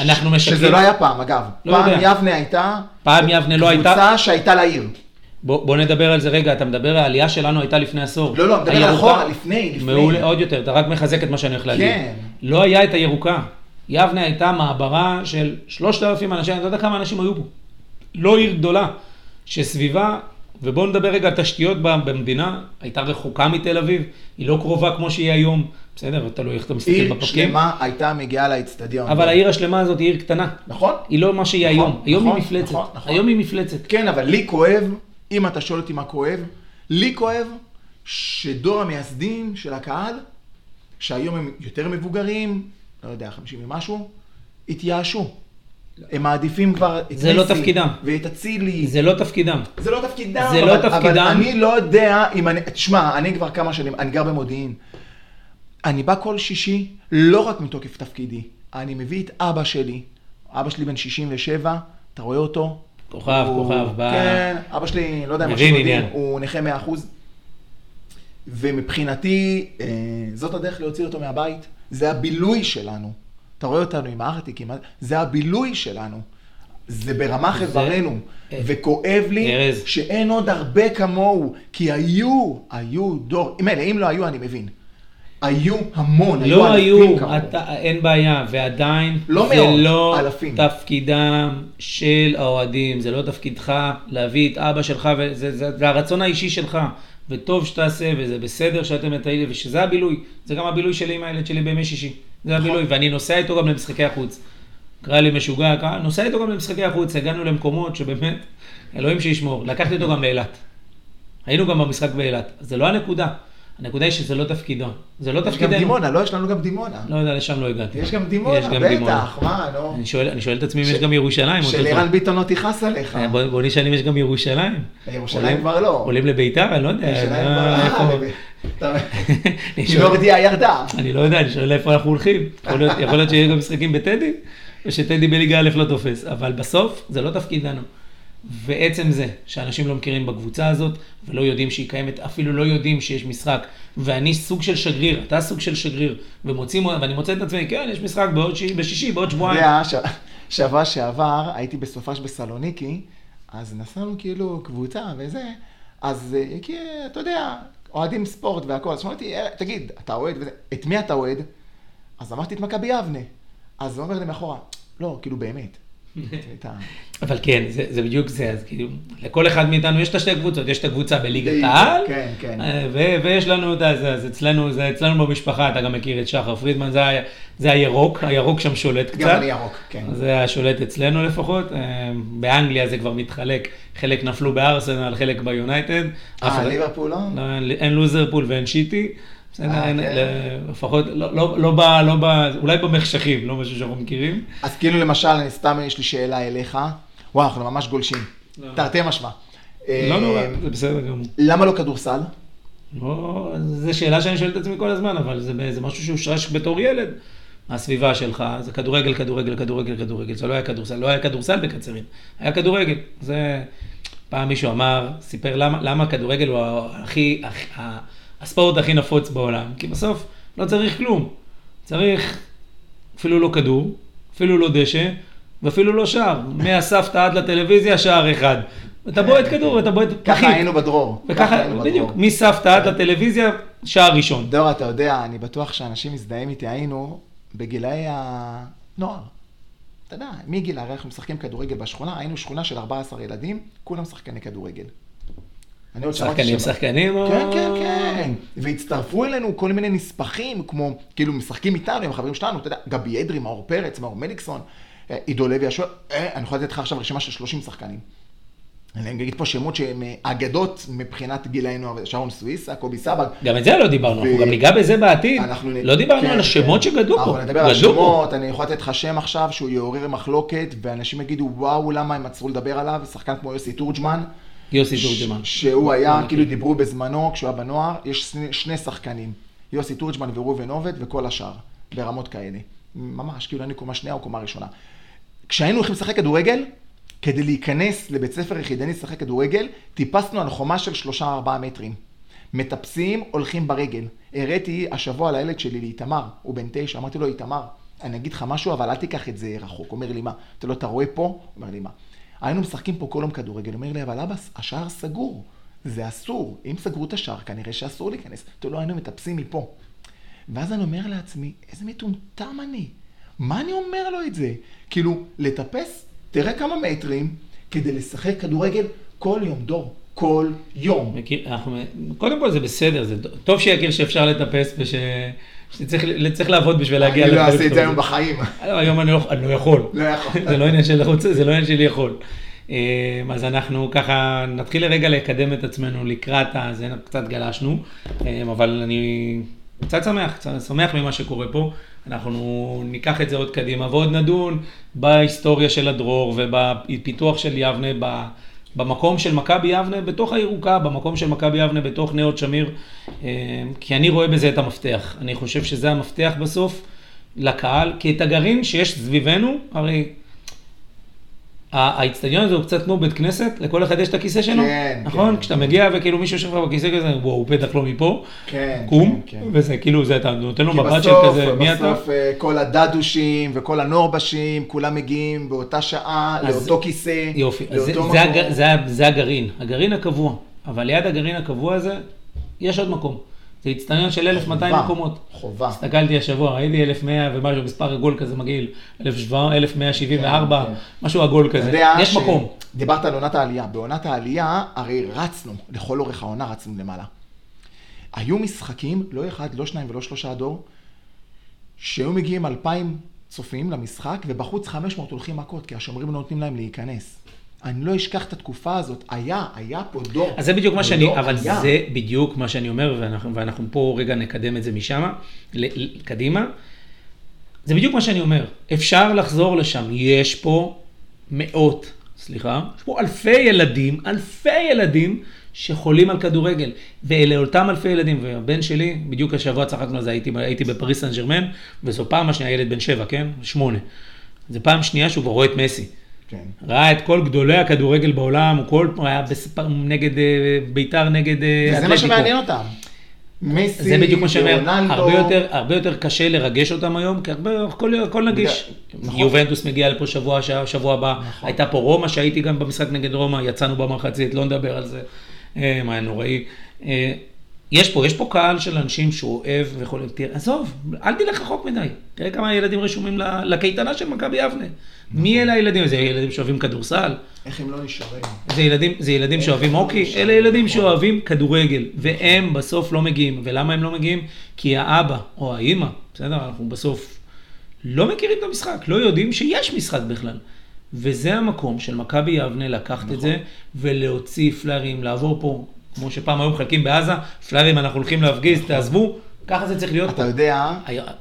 אנחנו משקרים. שזה לא היה פעם, אגב. לא פעם יודע. יבנה הייתה... פעם יבנה לא הייתה- קבוצה שהייתה לעיר. בוא, בוא נדבר על זה רגע, אתה מדבר, העלייה שלנו הייתה לפני עשור. לא, לא, מדבר הירוקה- אחורה, לפני, לפני. מעולה, עוד יותר, אתה רק מחזק את מה שאני הולך להגיד. כן. לא היה את הירוקה. יבנה הייתה מעברה של 3,000 אנשים, אני לא יודע כמה אנשים היו פה. לא עיר גדולה, שסביבה, ובואו נדבר רגע על תשתיות במדינה, הייתה רחוקה מתל אביב, היא לא קרובה כמו שהיא היום. בסדר, תלוי איך אתה מסתכל עיר בפרקים. שלמה הייתה מגיעה לאצטדיון. אבל העיר השלמה הזאת היא עיר קטנה. נכון? היא לא מה שהיא נכון, היום. היום נכון, היא מפלצת. נכון, נכון. היום היא מפלצת. כן, אבל לי כואב, אם אתה שואל אותי מה כואב, לי כואב שדור המייסדים של הקהל, שהיום הם יותר מבוגרים, לא יודע, 50 ומשהו, התייאשו. הם מעדיפים כבר את זה לא תפקידם. ואת אצילי. זה לא תפקידם. זה לא תפקידם. זה לא אבל, תפקידם. אבל אני לא יודע אם אני... תשמע, אני כבר כמה שנים, אני גר במודיעין. אני בא כל שישי, לא רק מתוקף תפקידי. אני מביא את אבא שלי. אבא שלי בן 67, אתה רואה אותו? כוכב, הוא- כוכב, בא... כן, אבא שלי, לא יודע מה שיודעים. הוא נכה 100%. ומבחינתי, אה, זאת הדרך להוציא אותו מהבית. זה הבילוי שלנו. אתה רואה אותנו עם הארטיקים, זה הבילוי שלנו. זה ברמה חברנו. אה, וכואב לי ארז. שאין עוד הרבה כמוהו, כי היו, היו דור, מילא, אם לא היו, אני מבין. היו המון, היו לא היו, אלפים כמוהו. אתה, אין בעיה, ועדיין לא זה מאות, לא אלפים. תפקידם של האוהדים, זה לא תפקידך להביא את אבא שלך, וזה זה, זה הרצון האישי שלך, וטוב שתעשה, וזה בסדר שאתם מטיילים, ושזה הבילוי, זה גם הבילוי שלי עם הילד שלי בימי שישי, זה נכון. הבילוי, ואני נוסע איתו גם למשחקי החוץ. קרא לי משוגע, קרא, נוסע איתו גם למשחקי החוץ, הגענו למקומות שבאמת, אלוהים שישמור, לקחתי אותו גם לאילת. היינו גם במשחק באילת, זה לא הנקודה, הנקודה היא שזה לא תפקידו, זה לא יש גם תפקידנו. דימונה, לא? יש לנו גם דימונה. לא יודע, לשם לא הגעתי. יש גם דימונה, יש גם דימונה. בטח, מה, לא. אני שואל, אני שואל את עצמי אם ש- יש גם ירושלים. שלירן. ביטון לא תכעס עליך. אה, בוא, בוא נשאל אם יש גם ירושלים. ירושלים כבר לא. עולים לביתר? אני לא יודע. ירושלים אה, כבר... אה, אני שואל- נורדיה ירדה. אני לא יודע, אני שואל איפה אנחנו הולכים. יכול להיות- יכול להיות שיהיו גם משחקים בטדי, ושטדי בליגה א' לא תופס. אבל בסוף, זה לא תפקידנו. ועצם זה שאנשים לא מכירים בקבוצה הזאת, ולא יודעים שהיא קיימת, אפילו לא יודעים שיש משחק, ואני סוג של שגריר, אתה סוג של שגריר, ומוצאים, ואני מוצא את עצמי, כן, יש משחק בעוד שיש- בשישי, בעוד אתה שבועיים. יודע, ש- שבוע שעבר הייתי בסופש בסלוניקי, אז נסענו כאילו קבוצה וזה, אז אה, כי אתה יודע, אוהדים ספורט והכל, אז אמרתי, "אה, תגיד, אתה אוהד וזה, את מי אתה אוהד? אז אמרתי את מכבי יבנה. אז הוא אומר לי מאחורה, לא, כאילו באמת. אבל כן, זה, זה בדיוק זה, אז כאילו, לכל אחד מאיתנו יש את השתי קבוצות, יש את הקבוצה בליגת העל, כן, כן. אה, ו- ויש לנו את זה, אז אצלנו, זה אצלנו במשפחה, אתה גם מכיר את שחר פרידמן, זה, ה- זה הירוק, הירוק שם שולט קצת. גם אני ירוק, כן. זה השולט אצלנו לפחות, אה, באנגליה זה כבר מתחלק, חלק נפלו בארסנל, חלק ביונייטד. אה, ליברפול לא? לא, אין לוזרפול ואין שיטי. אה, כן. ל- לפחות, לא, לא, לא, ב, לא אולי במחשכים, לא משהו שאנחנו מכירים. אז כאילו למשל, אני סתם יש לי שאלה אליך, וואו, אנחנו ממש גולשים. לא. תרתי משמע. לא אה, נורא, זה בסדר גמור. למה לא כדורסל? לא, זו שאלה שאני שואל את עצמי כל הזמן, אבל זה, משהו שהושרש בתור ילד. הסביבה שלך, זה כדורגל, כדורגל, כדורגל, כדורגל. זה לא היה כדורסל, לא היה כדורסל בקצרין, היה כדורגל. זה... פעם מישהו אמר, סיפר למה, למה הכדורגל הוא הכי, הכי, ה- הספורט הכי נפוץ בעולם. כי בסוף לא צריך כלום. צריך אפילו לא כדור, אפילו לא דשא, ואפילו לא שער. מהסבתא עד לטלוויזיה, שער אחד. אתה בועט כדור, אתה בועט ככה. היינו בדרור. וככה, בדיוק. מסבתא עד לטלוויזיה, שער ראשון. דור, אתה יודע, אני בטוח שאנשים מזדהים איתי, היינו בגילאי הנוער. אתה יודע, מגיל, הרי אנחנו משחקים כדורגל בשכונה, היינו שכונה של 14 ילדים, כולם שחקני כדורגל. אני עוד שמעתי שחקנים, שחקנים או... כן, כן, כן. והצטרפו אלינו כל מיני נספחים, כמו, כאילו, משחקים איתנו, עם החברים שלנו, אתה יודע, גבי אדרי, מאור פרץ, מאור מליקסון, אה, עידו לוי השוער, אה, אני יכול לתת לך עכשיו רשימה של 30 שחקנים. אני אגיד פה שמות שהם אה, אגדות מבחינת גילאינו, שרון סוויסה, קובי סבג. גם את זה לא דיברנו, אנחנו ו- גם ניגע בזה בעתיד. אנחנו לא דיברנו כן, על השמות כן. שגדלו פה. אנחנו נדבר על גדלו פה. השמות, אני יכול לתת לך שם עכשיו שהוא יעורר מחלוקת, ואנשים יגידו, וואו, למה הם עצרו לדבר עליו, שחקן כמו יוסי תורג'מן. יוסי תורג'מן. שהוא היה, לא כאילו דיברו בזמנו, כשהוא היה בנוער, יש שני, שני שחקנים, יוסי תורג'מן וראובן עובד וכל השאר, ברמות כאלה. ממש, כאילו אני קומה שנייה או קומה ראשונה. כשהיינו הולכים לשחק כדורגל, כדי להיכנס לבית ספר יחידני לשחק כדורגל, טיפסנו על חומה של שלושה ארבעה מטרים. מטפסים, הולכים ברגל. הראיתי השבוע לילד שלי, לאיתמר, הוא בן תשע, אמרתי לו, איתמר, אני אגיד לך משהו, אבל אל תיקח את זה רחוק. אומר לי, מה? אתה לא, אתה רואה פה? אומר לי, מה? היינו משחקים פה כל יום כדורגל, אומר לי, אבל אבא, השער סגור, זה אסור. אם סגרו את השער, כנראה שאסור להיכנס. אתה לא, היינו מטפסים מפה. ואז אני אומר לעצמי, איזה מטומטם אני. מה אני אומר לו את זה? כאילו, לטפס, תראה כמה מטרים, כדי לשחק כדורגל כל יום, דור. כל יום. קודם כל זה בסדר, זה טוב שיכיר שאפשר לטפס וש... שצריך צריך לעבוד בשביל להגיע אני לא אעשה את זה. היום בחיים. לא, היום אני לא, אני לא יכול. לא יכול. זה לא עניין של רוצה, זה לא עניין של יכול. אה, אז אנחנו ככה נתחיל לרגע לקדם את עצמנו לקראת ה... זה קצת גלשנו, אה, אבל אני קצת שמח, קצת שמח ממה שקורה פה. אנחנו ניקח את זה עוד קדימה ועוד נדון בהיסטוריה של הדרור ובפיתוח של יבנה, במקום של מכבי יבנה בתוך הירוקה, במקום של מכבי יבנה בתוך נאות שמיר, אה, כי אני רואה בזה את המפתח. אני חושב שזה המפתח בסוף לקהל, כי את הגרעין שיש סביבנו, הרי האיצטדיון הזה הוא קצת כמו בית כנסת, לכל אחד יש את הכיסא שלו, כן, נכון? כן. כשאתה מגיע וכאילו מישהו יושב לך בכיסא כזה, וואו, הוא בטח לא מפה, כן, קום, כן, כן. וזה כאילו, זה אתה נותן לו מבט של בסוף, כזה, מי אתה? בסוף אה, כל הדדושים וכל הנורבשים, כולם מגיעים באותה שעה, אז- לאותו כיסא, יופי, זה, לאותו זה, מקום. זה, ה- זה הגרעין, הגרעין הקבוע, אבל ליד הגרעין הקבוע הזה, יש עוד מקום. זה איצטדיון של 1,200 חובה, מקומות. חובה. הסתכלתי השבוע, ראיתי 1,100 ומשהו, מספר עגול כזה מגעיל, 1,174, כן, כן. משהו עגול כזה. יש מקום. דיברת על עונת העלייה. בעונת העלייה, הרי רצנו, לכל אורך העונה רצנו למעלה. היו משחקים, לא אחד, לא שניים ולא שלושה דור, שהיו מגיעים אלפיים צופים למשחק, ובחוץ 500 הולכים מכות, כי השומרים לא נותנים להם להיכנס. אני לא אשכח את התקופה הזאת. היה, היה פה דור. אז זה בדיוק מה שאני, לא אבל היה. זה בדיוק מה שאני אומר, ואנחנו, ואנחנו פה רגע נקדם את זה משם, קדימה. זה בדיוק מה שאני אומר, אפשר לחזור לשם, יש פה מאות, סליחה, יש פה אלפי ילדים, אלפי ילדים שחולים על כדורגל, ואלה אותם אלפי ילדים, והבן שלי, בדיוק השבוע צחקנו על זה, הייתי, הייתי בפריס סן ג'רמן, וזו פעם השנייה, ילד בן שבע, כן? שמונה. זו פעם שנייה שהוא כבר רואה את מסי. כן. ראה את כל גדולי הכדורגל בעולם, הוא כל פעם היה בספ... נגד אה, ביתר, נגד אה, וזה מה שמעניין אותם. מסי, זה בדיוק מה שאומר. הרבה יותר, הרבה יותר קשה לרגש אותם היום, כי הרבה, הכל, הכל נגיש. נכון. יובנטוס מגיע לפה שבוע, שבוע הבא, הייתה פה רומא, שהייתי גם במשחק נגד רומא, יצאנו במחצית, לא נדבר על זה, אה, מה היה נוראי. יש פה, יש פה קהל של אנשים שהוא אוהב ויכול, תראה, עזוב, אל תלך רחוק מדי, תראה כמה ילדים רשומים לקייטנה של מכבי יבנה. מי אלה הילדים? זה ילדים שאוהבים כדורסל, איך הם לא נשארים? זה ילדים, זה ילדים שאוהבים הוקי, אלה ילדים שאוהבים כדורגל, והם בסוף לא מגיעים. ולמה הם לא מגיעים? כי האבא או האימא, בסדר, אנחנו בסוף לא מכירים את המשחק, לא יודעים שיש משחק בכלל. וזה המקום של מכבי יבנה לקחת את זה ולהוציא פלארים, לעבור פה, כמו שפעם היו מחלקים בעזה, פלארים אנחנו הולכים להפגיז, תעזבו, ככה זה צריך להיות אתה פה. יודע,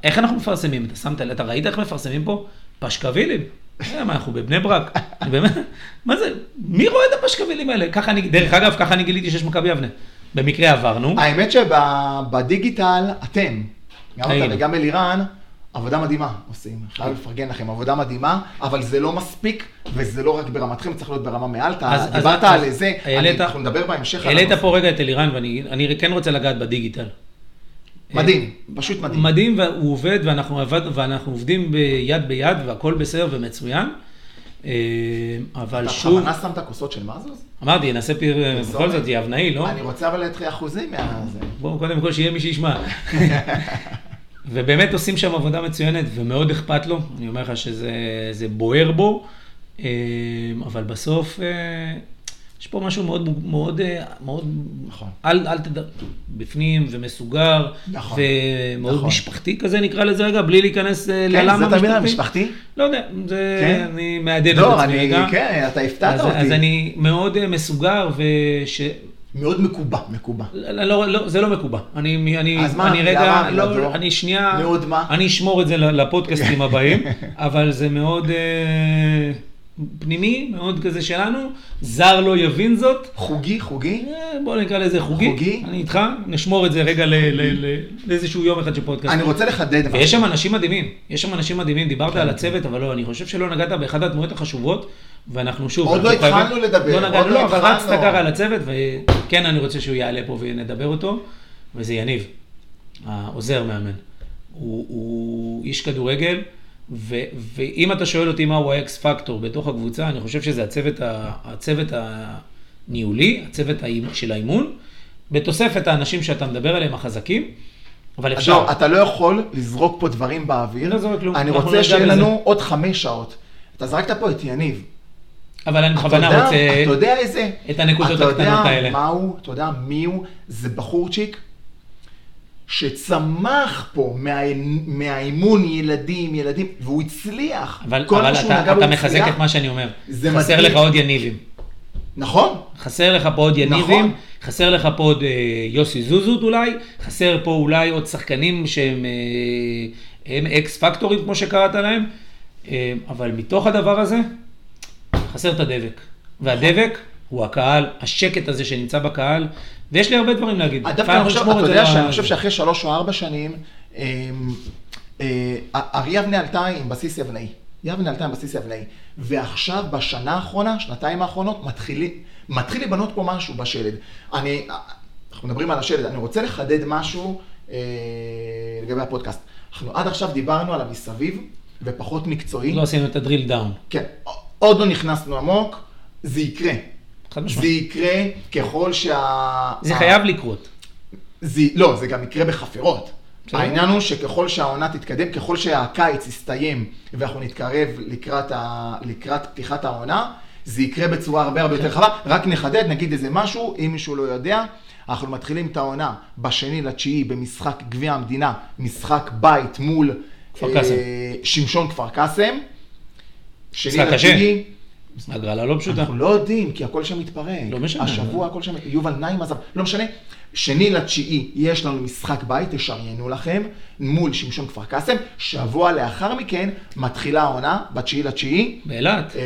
איך אנחנו מפרסמים? אתה שמת, אתה ראית איך מפרסמים פה? פשקווילים. אה, מה, אנחנו בבני ברק? באמת, מה זה, מי רואה את הפשקווילים האלה? ככה אני, דרך אגב, ככה אני גיליתי שיש מכבי יבנה. במקרה עברנו. האמת שבדיגיטל, אתם, גם אתה. וגם אלירן, עבודה מדהימה עושים. חייב לפרגן לכם, עבודה מדהימה, אבל זה לא מספיק, וזה לא רק ברמתכם, צריך להיות ברמה מעל. אתה דיברת על זה, אנחנו נדבר בהמשך על העלית. פה רגע את אלירן, ואני אני כן רוצה לגעת בדיגיטל. מדהים, פשוט מדהים. מדהים, והוא עובד, ואנחנו, עבד, ואנחנו עובדים ביד ביד, והכל בסדר ומצוין. אה, אבל אתה שוב, בכוונה שמת כוסות של מזוז? אמרתי, נעשה פיר, פרסומת? בכל זאת, יבנאי, לא? אני רוצה אבל את אחוזים מהזה. בואו קודם כל שיהיה מי שישמע. ובאמת עושים שם עבודה מצוינת ומאוד אכפת לו, אני אומר לך שזה זה בוער בו, אה, אבל בסוף אה, יש פה משהו מאוד, מאוד, אה, מאוד, נכון. אל, אל תדע, בפנים ומסוגר, נכון, ומאוד נכון. משפחתי כזה נקרא לזה רגע, בלי להיכנס אה, כן, ללמה זה תמיד משפחתי. המשפחתי? לא יודע, זה, כן? אני מעדן את לא, עצמי אני, רגע. כן, אתה הפתעת אותי. אז אני מאוד אה, מסוגר, וש... מאוד מקובע, מקובע. לא, לא, לא, זה לא מקובע. אני, אני, אז מה, אני רגע, למה? לא, לא. אני שנייה, מאוד מה? אני אשמור את זה לפודקאסטים הבאים, אבל זה מאוד פנימי, מאוד כזה שלנו, זר לא יבין זאת. חוגי, חוגי? אה, בוא נקרא לזה חוגי. חוגי? אני איתך, נשמור את זה רגע לאיזשהו יום אחד של פודקאסט. אני רוצה לחדד. ויש שם אנשים מדהימים, יש שם אנשים מדהימים, דיברת על הצוות, אבל לא, אני חושב שלא נגעת באחת הדמויות החשובות, ואנחנו שוב... עוד לא התחלנו לדבר, לא נגענו, לא אבל. רצת ככה על הצוות, וכן, אני רוצה שהוא יעלה פה ונדבר אותו, וזה יניב, העוזר מאמן. הוא איש כדורגל, ו, ואם אתה שואל אותי מהו האקס פקטור בתוך הקבוצה, אני חושב שזה הצוות, ה, הצוות הניהולי, הצוות האימ- של האימון, בתוספת האנשים שאתה מדבר עליהם, החזקים, אבל אפשר. לא, אתה לא יכול לזרוק פה דברים באוויר. לא זורק כלום. אני רוצה ניגע שיהיה. לנו עוד חמש שעות. אתה זרקת פה את יניב. אבל אני אתה בכוונה יודע- רוצה אתה יודע איזה... את הנקודות אתה הקטנות יודע האלה. מה הוא, אתה יודע מי הוא? זה בחורצ'יק שצמח פה מה, מהאימון ילדים, ילדים, והוא הצליח. אבל, כל אבל אתה, אתה מחזק הצליח. את מה שאני אומר. חסר מדהים. לך עוד יניבים. נכון, חסר לך פה עוד יניבים, נכון. חסר לך פה עוד אה, יוסי זוזות אולי, חסר פה אולי עוד שחקנים שהם אה, הם אקס פקטורים כמו שקראת להם, אה, אבל מתוך הדבר הזה חסר את הדבק. והדבק הוא הקהל, השקט הזה שנמצא בקהל, ויש לי הרבה דברים להגיד. דווקא אני חושב, אתה יודע שאני חושב שאחרי שלוש או ארבע שנים, אמ, אה, ארי יבנה עלתה עם בסיס יבנאי. יבנה עלתה עם בסיס יבנאי. ועכשיו, בשנה האחרונה, שנתיים האחרונות, מתחילים, מתחיל להיבנות פה משהו בשלד. אני, אנחנו מדברים על השלד, אני רוצה לחדד משהו אה, לגבי הפודקאסט. אנחנו עד עכשיו דיברנו על המסביב, ופחות מקצועי. לא עשינו את הדריל דאון. כן, עוד לא נכנסנו עמוק, זה יקרה. זה. יקרה ככל שה... זה חייב לקרות. זה, לא, זה גם יקרה בחפירות. העניין הוא שככל שהעונה תתקדם, ככל שהקיץ יסתיים ואנחנו נתקרב לקראת, ה... לקראת פתיחת העונה, זה יקרה בצורה הרבה הרבה יותר רחבה. רק נחדד, נגיד איזה משהו, אם מישהו לא יודע, אנחנו מתחילים את העונה בשני לתשיעי במשחק גביע המדינה, משחק בית מול כפר קאסם. שמשון כפר קאסם. שני. לתשיעי, הגרלה לא פשוטה. אנחנו לא יודעים, כי הכל שם מתפרק. לא משנה. השבוע הכל שם, יובל נעים עזב, לא משנה. שני לתשיעי יש לנו משחק בית, תשריינו לכם, מול שמשון כפר קאסם. שבוע לאחר מכן מתחילה העונה, בתשיעי לתשיעי, באילת. אה,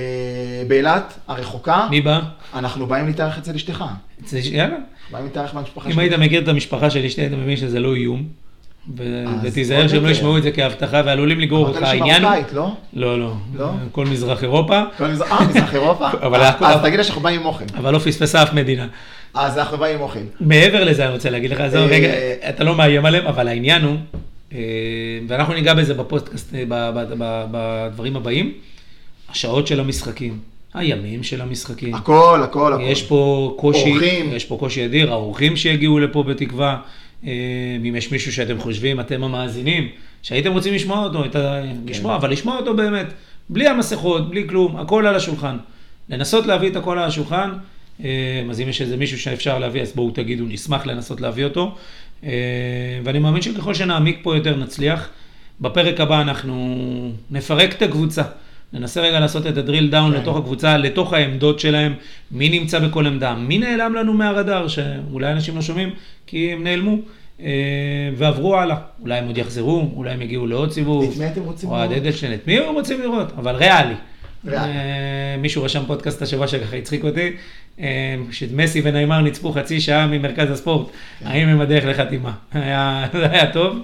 באילת הרחוקה. מי בא? אנחנו באים להתארח אצל אשתך. אצל- יאללה. באים להתארח מהמשפחה אם היית מכיר את המשפחה של אשתי, היית מבין שזה לא איום. אז ותיזהר שהם לא. ישמעו את זה כהבטחה ועלולים לגרור אותך. העניין הוא... שמרוקאית, לא? לא, לא. לא? כל מזרח אירופה, אה, מזרח אירופה? אבל אז- תגיד לה שאנחנו באים עם אוכל. אבל לא פספסה אף מדינה. אז אנחנו באים עם אוכל. מעבר לזה אני רוצה להגיד לך, זהו, אה, רגע, אתה לא מאיים עליהם, אבל העניין הוא, אה, ואנחנו ניגע בזה בפודקאסט, אה, ב- ב- ב- בדברים הבאים, השעות של המשחקים, הימים של המשחקים. הכל, הכל, הכל. יש פה קושי, אורחים. יש פה קושי אדיר, האורחים שיגיעו לפה בתקווה, אה, אם יש מישהו שאתם חושבים, אתם המאזינים, שהייתם רוצים לשמוע אותו, את ה... כן. לשמוע, אבל לשמוע אותו באמת, בלי המסכות, בלי כלום, הכל על השולחן. לנסות להביא את הכל על השולחן, אה, אז אם יש איזה מישהו שאפשר להביא, אז בואו תגידו, נשמח לנסות להביא אותו. אה, ואני מאמין שככל שנעמיק פה יותר נצליח. בפרק הבא אנחנו נפרק את הקבוצה. ננסה רגע לעשות את הדריל דאון כן. לתוך הקבוצה, לתוך העמדות שלהם, מי נמצא בכל עמדה, מי נעלם לנו מהרדאר, שאולי אנשים לא שומעים, כי הם נעלמו, אה, ועברו הלאה. אולי הם עוד יחזרו, אולי הם יגיעו לעוד סיבוב. את מי אתם רוצים אוהד לראות? אדלשטיין, את מי הם רוצים לראות? אבל ריאלי. ריאל. אה, מישהו רשם פודקאסט השבוע שככה הצחיק אותי, אה, שמסי וניימר ניצחו חצי שעה ממרכז הספורט, כן. האם הם הדרך לחתימה? זה היה טוב.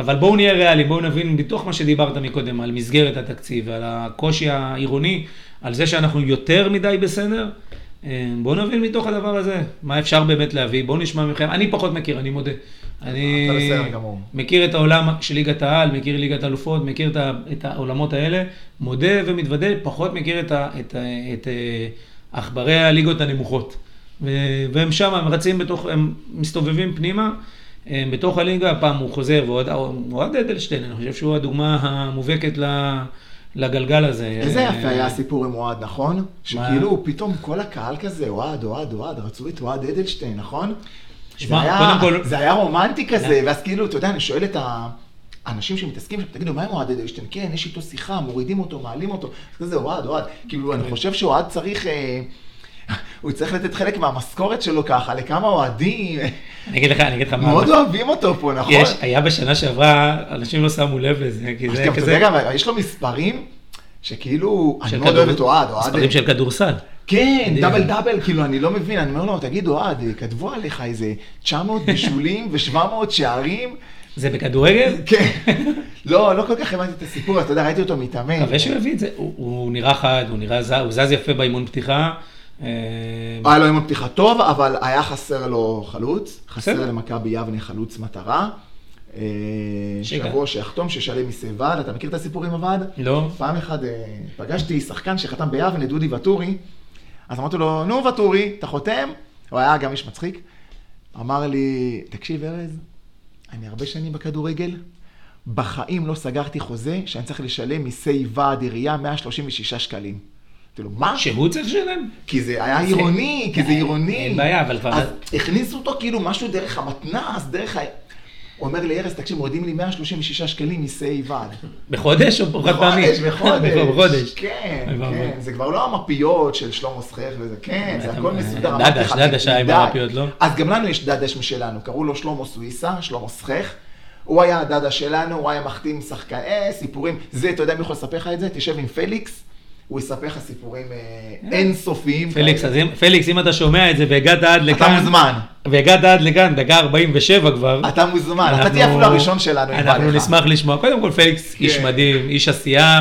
אבל בואו נהיה ריאליים, בואו נבין מתוך מה שדיברת מקודם, על מסגרת התקציב, על הקושי העירוני, על זה שאנחנו יותר מדי בסדר, אה, בואו נבין מתוך הדבר הזה, מה אפשר באמת להביא, בואו נשמע מכם, אני פחות מכיר, אני מודה. אני. מכיר את העולם של ליגת העל, מכיר ליגת האלופות, מכיר את, העולמות האלה, מודה ומתוודה, פחות מכיר את, ה, את, ה, את אה, עכברי הליגות הנמוכות. והם שם, הם רצים בתוך, הם מסתובבים פנימה, בתוך הליגה, פעם הוא חוזר, ואוהד אוהד אדלשטיין, אני חושב שהוא הדוגמה המובהקת ל- לגלגל הזה. איזה אה, יפה היה הסיפור עם אוהד, נכון? שכאילו פתאום כל הקהל כזה, אוהד, אוהד, אוהד, רצו את אוהד אדלשטיין, נכון? שמע, זה היה- כל- זה היה רומנטי כזה, ואז כאילו, אתה יודע, אני שואל את האנשים שמתעסקים שם, תגידו, מה עם אוהד אדלשטיין? כן, יש איתו שיחה, מורידים אותו, מעלים אותו, כזה, אוהד, אוהד. כאילו, אני חושב שאוהד צריך... הוא צריך לתת חלק מהמשכורת שלו ככה, לכמה אוהדים, אני אגיד לך, אני אגיד לך מה... מאוד אוהבים אותו פה, נכון? יש, היה בשנה שעברה, אנשים לא שמו לב לזה, כי זה עכשיו, אתה כזה... יודע, גם, יש לו מספרים שכאילו, אני מאוד אוהב את אוהד, אוהד... מספרים של כדורסל. כן. דאבל דאבל, כאילו, אני לא מבין, אני אומר לו, תגיד, אוהד, כתבו עליך איזה 900 בישולים ו-700 שערים. זה בכדורגל? כן. לא, לא כל כך הבנתי את הסיפור, אתה יודע, ראיתי אותו מתאמן. מקווה שהוא יביא את זה. הוא נראה חד, הוא נראה זז, הוא זז יפה באימון פתיחה. אה, היה לו אימון פתיחה טוב, אבל היה חסר לו חלוץ. חסר. למכבי יבנה חלוץ מטרה. אה. שיבוא, שיחתום, שישלם מיסי ועד. אתה מכיר את הסיפור עם הוועד? לא. פעם אחת אה, פגשתי שחקן שחתם ביבנה, דודי ואטורי, אז אמרתי לו, נו ואטורי, אתה חותם? הוא היה גם איש מצחיק. אמר לי, תקשיב ארז, אני הרבה שנים בכדורגל, בחיים לא סגרתי חוזה שאני צריך לשלם מיסי ועד עירייה 136 שקלים. אמרתי לו, מה? שהוא צריך לשלם? כי זה היה עירוני, כי זה עירוני. אין בעיה, אבל כבר- אז הכניסו אותו כאילו משהו דרך המתנ"ס, דרך ה... הוא אומר לי, ארז, תקשיב, מורידים לי 136 שקלים מיסי ועד. בחודש או חד פעמי? בחודש, בחודש. בחודש. כן. כן. זה כבר לא המפיות של שלמה סחר וזה, כן, זה הכל מסודר. דדש, דדש היה עם. המפיות, לא? אז גם לנו יש דדש משלנו, קראו לו שלמה סוויסה, שלמה סחך. הוא היה הדדש שלנו, הוא היה מחתים שחקן, אה, סיפורים. זה, אתה יודע מי יכול לספר לך את זה? תשב עם פליקס, הוא יספר לך סיפורים אה, אינסופיים. פליקס. אז אם- פליקס, אם אתה שומע את זה והגעת עד אתה לכאן, מוזמן, והגעת עד לכאן, דקה 47 כבר, אתה מוזמן, אתה אנחנו- תהיה אפילו הראשון שלנו, אם בא אנחנו. נשמח לשמוע. קודם כל, פליקס איש כן. מדהים, איש עשייה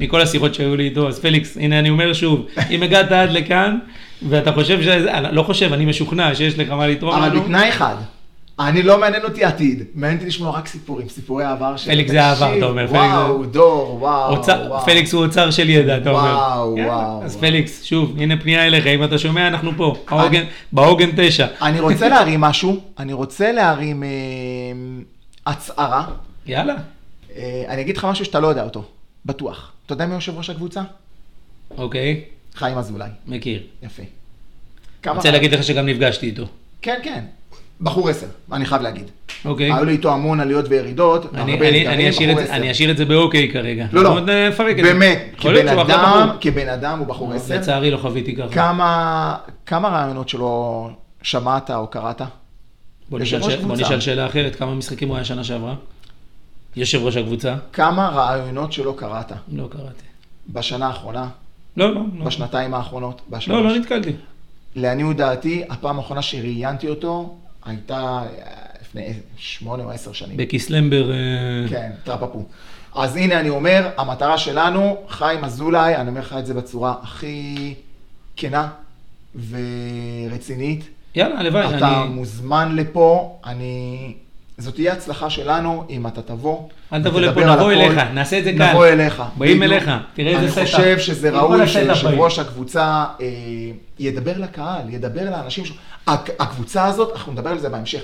מכל השיחות שהיו לי איתו. אז פליקס, הנה אני אומר שוב, אם הגעת עד לכאן, ואתה חושב ש... לא חושב, אני משוכנע שיש לך מה לתרום אבל לנו. בתנאי אחד, אני לא מעניין אותי עתיד, מעניין אותי לשמוע רק סיפורים, סיפורי העבר שלי. פליקס זה העבר, אתה אומר, פליקס וואו, דור, וואו, וואו. פליקס הוא אוצר של ידע, אתה אומר. וואו, יאללה, וואו, אז. פליקס, שוב, הנה פנייה אליך, אם אתה שומע, אנחנו פה, בעוגן- תשע. אני רוצה להרים משהו, אני רוצה להרים אה, הצהרה. יאללה. אה, אני אגיד לך משהו שאתה לא יודע אותו, בטוח. אתה יודע מי יושב ראש הקבוצה? אוקיי, חיים אזולאי. מכיר. יפה. רוצה להגיד לך שגם נפגשתי איתו. כן, כן. בחור עשר, אני חייב להגיד. אוקיי. היו לי איתו המון עליות וירידות, אני- הרבה אני- אשאיר זה-. אני אשאיר את זה באוקיי כרגע. לא, לא, עוד נפרק את זה. באמת, כבן אדם. כבן אדם הוא בחור עשר. לצערי לא חוויתי ככה. כמה, כמה רעיונות שלו שמעת או קראת? בוא נשאל שאלה אחרת, כמה משחקים הוא היה שנה שעברה? יושב ראש הקבוצה? כמה רעיונות שלו קראת? לא קראתי. בשנה האחרונה? לא, לא. לא. בשנתיים האחרונות? לא, לא נתקלתי. לעניות דעתי, הפעם האחרונה שראיינתי אותו הייתה אה, לפני שמונה או עשר שנים. בקיסלמבר... אה, כן, טרפפו. אז הנה אני אומר, המטרה שלנו, חיים אזולאי, אני אומר לך את זה בצורה הכי כנה ורצינית. יאללה, הלוואי. אתה אני- מוזמן לפה, אני... זאת תהיה הצלחה שלנו אם אתה תבוא. אל תבוא לפה, נבוא הכל. אליך, נעשה את זה כאן. נבוא אליך. באים בדיוק. אליך, תראה איזה אני setup. חושב שזה ראוי שיושב. ראש הקבוצה אה, ידבר לקהל, ידבר לאנשים שלו. הק- הקבוצה הזאת, אנחנו נדבר על זה בהמשך,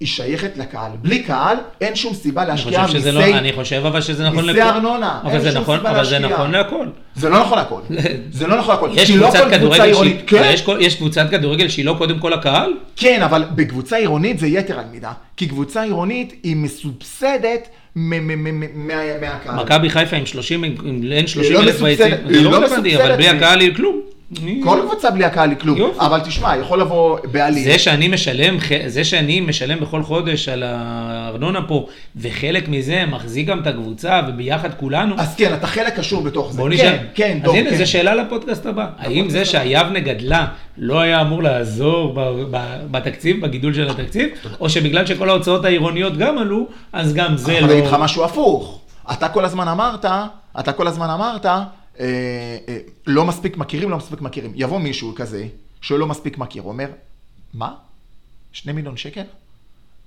היא שייכת לקהל. בלי קהל, אין שום סיבה להשקיע לא, מיסי... אני חושב אבל שזה נכון מיסי ארנונה, אבל אין זה שום נכון, סיבה אבל זה להשקיע. נכון להכל. זה לא נכון הכל. זה לא נכון הכל. יש לא קבוצת קבוצה כדורגל עירונית, שהיא, כן, יש יש קבוצת כדורגל שהיא לא קודם כל הקהל? כן, אבל בקבוצה עירונית זה יתר על מידה. כי קבוצה עירונית היא מסובסדת מהקהל. מכבי חיפה עם 30, עם אין 30 לא אלף מסובסדת, ביציעים, היא זה לא לא רלוונטי, אבל מסובסדת, בלי הקהל היא כלום. כל קבוצה בלי הקהל היא כלום. יופי. אבל תשמע, יכול לבוא בעלים. זה שאני משלם, זה שאני משלם בכל חודש על הארנונה פה, וחלק מזה מחזיק גם את הקבוצה, וביחד כולנו, אז כן, אתה חלק קשור בתוך זה. בוא נשאל. כן, כן, אז דור, הנה, כן. זו שאלה לפודקאסט הבא. האם זה שהיבנה גדלה לא היה אמור לעזור ב- ב- בתקציב, בגידול של התקציב, או שבגלל שכל ההוצאות העירוניות גם עלו, אז גם זה אבל אני אגיד לך לא... משהו הפוך. אתה כל הזמן אמרת, אתה כל הזמן אמרת, לא מספיק מכירים, לא מספיק מכירים. יבוא מישהו כזה, שלא מספיק מכיר, אומר, מה? שני מיליון שקל?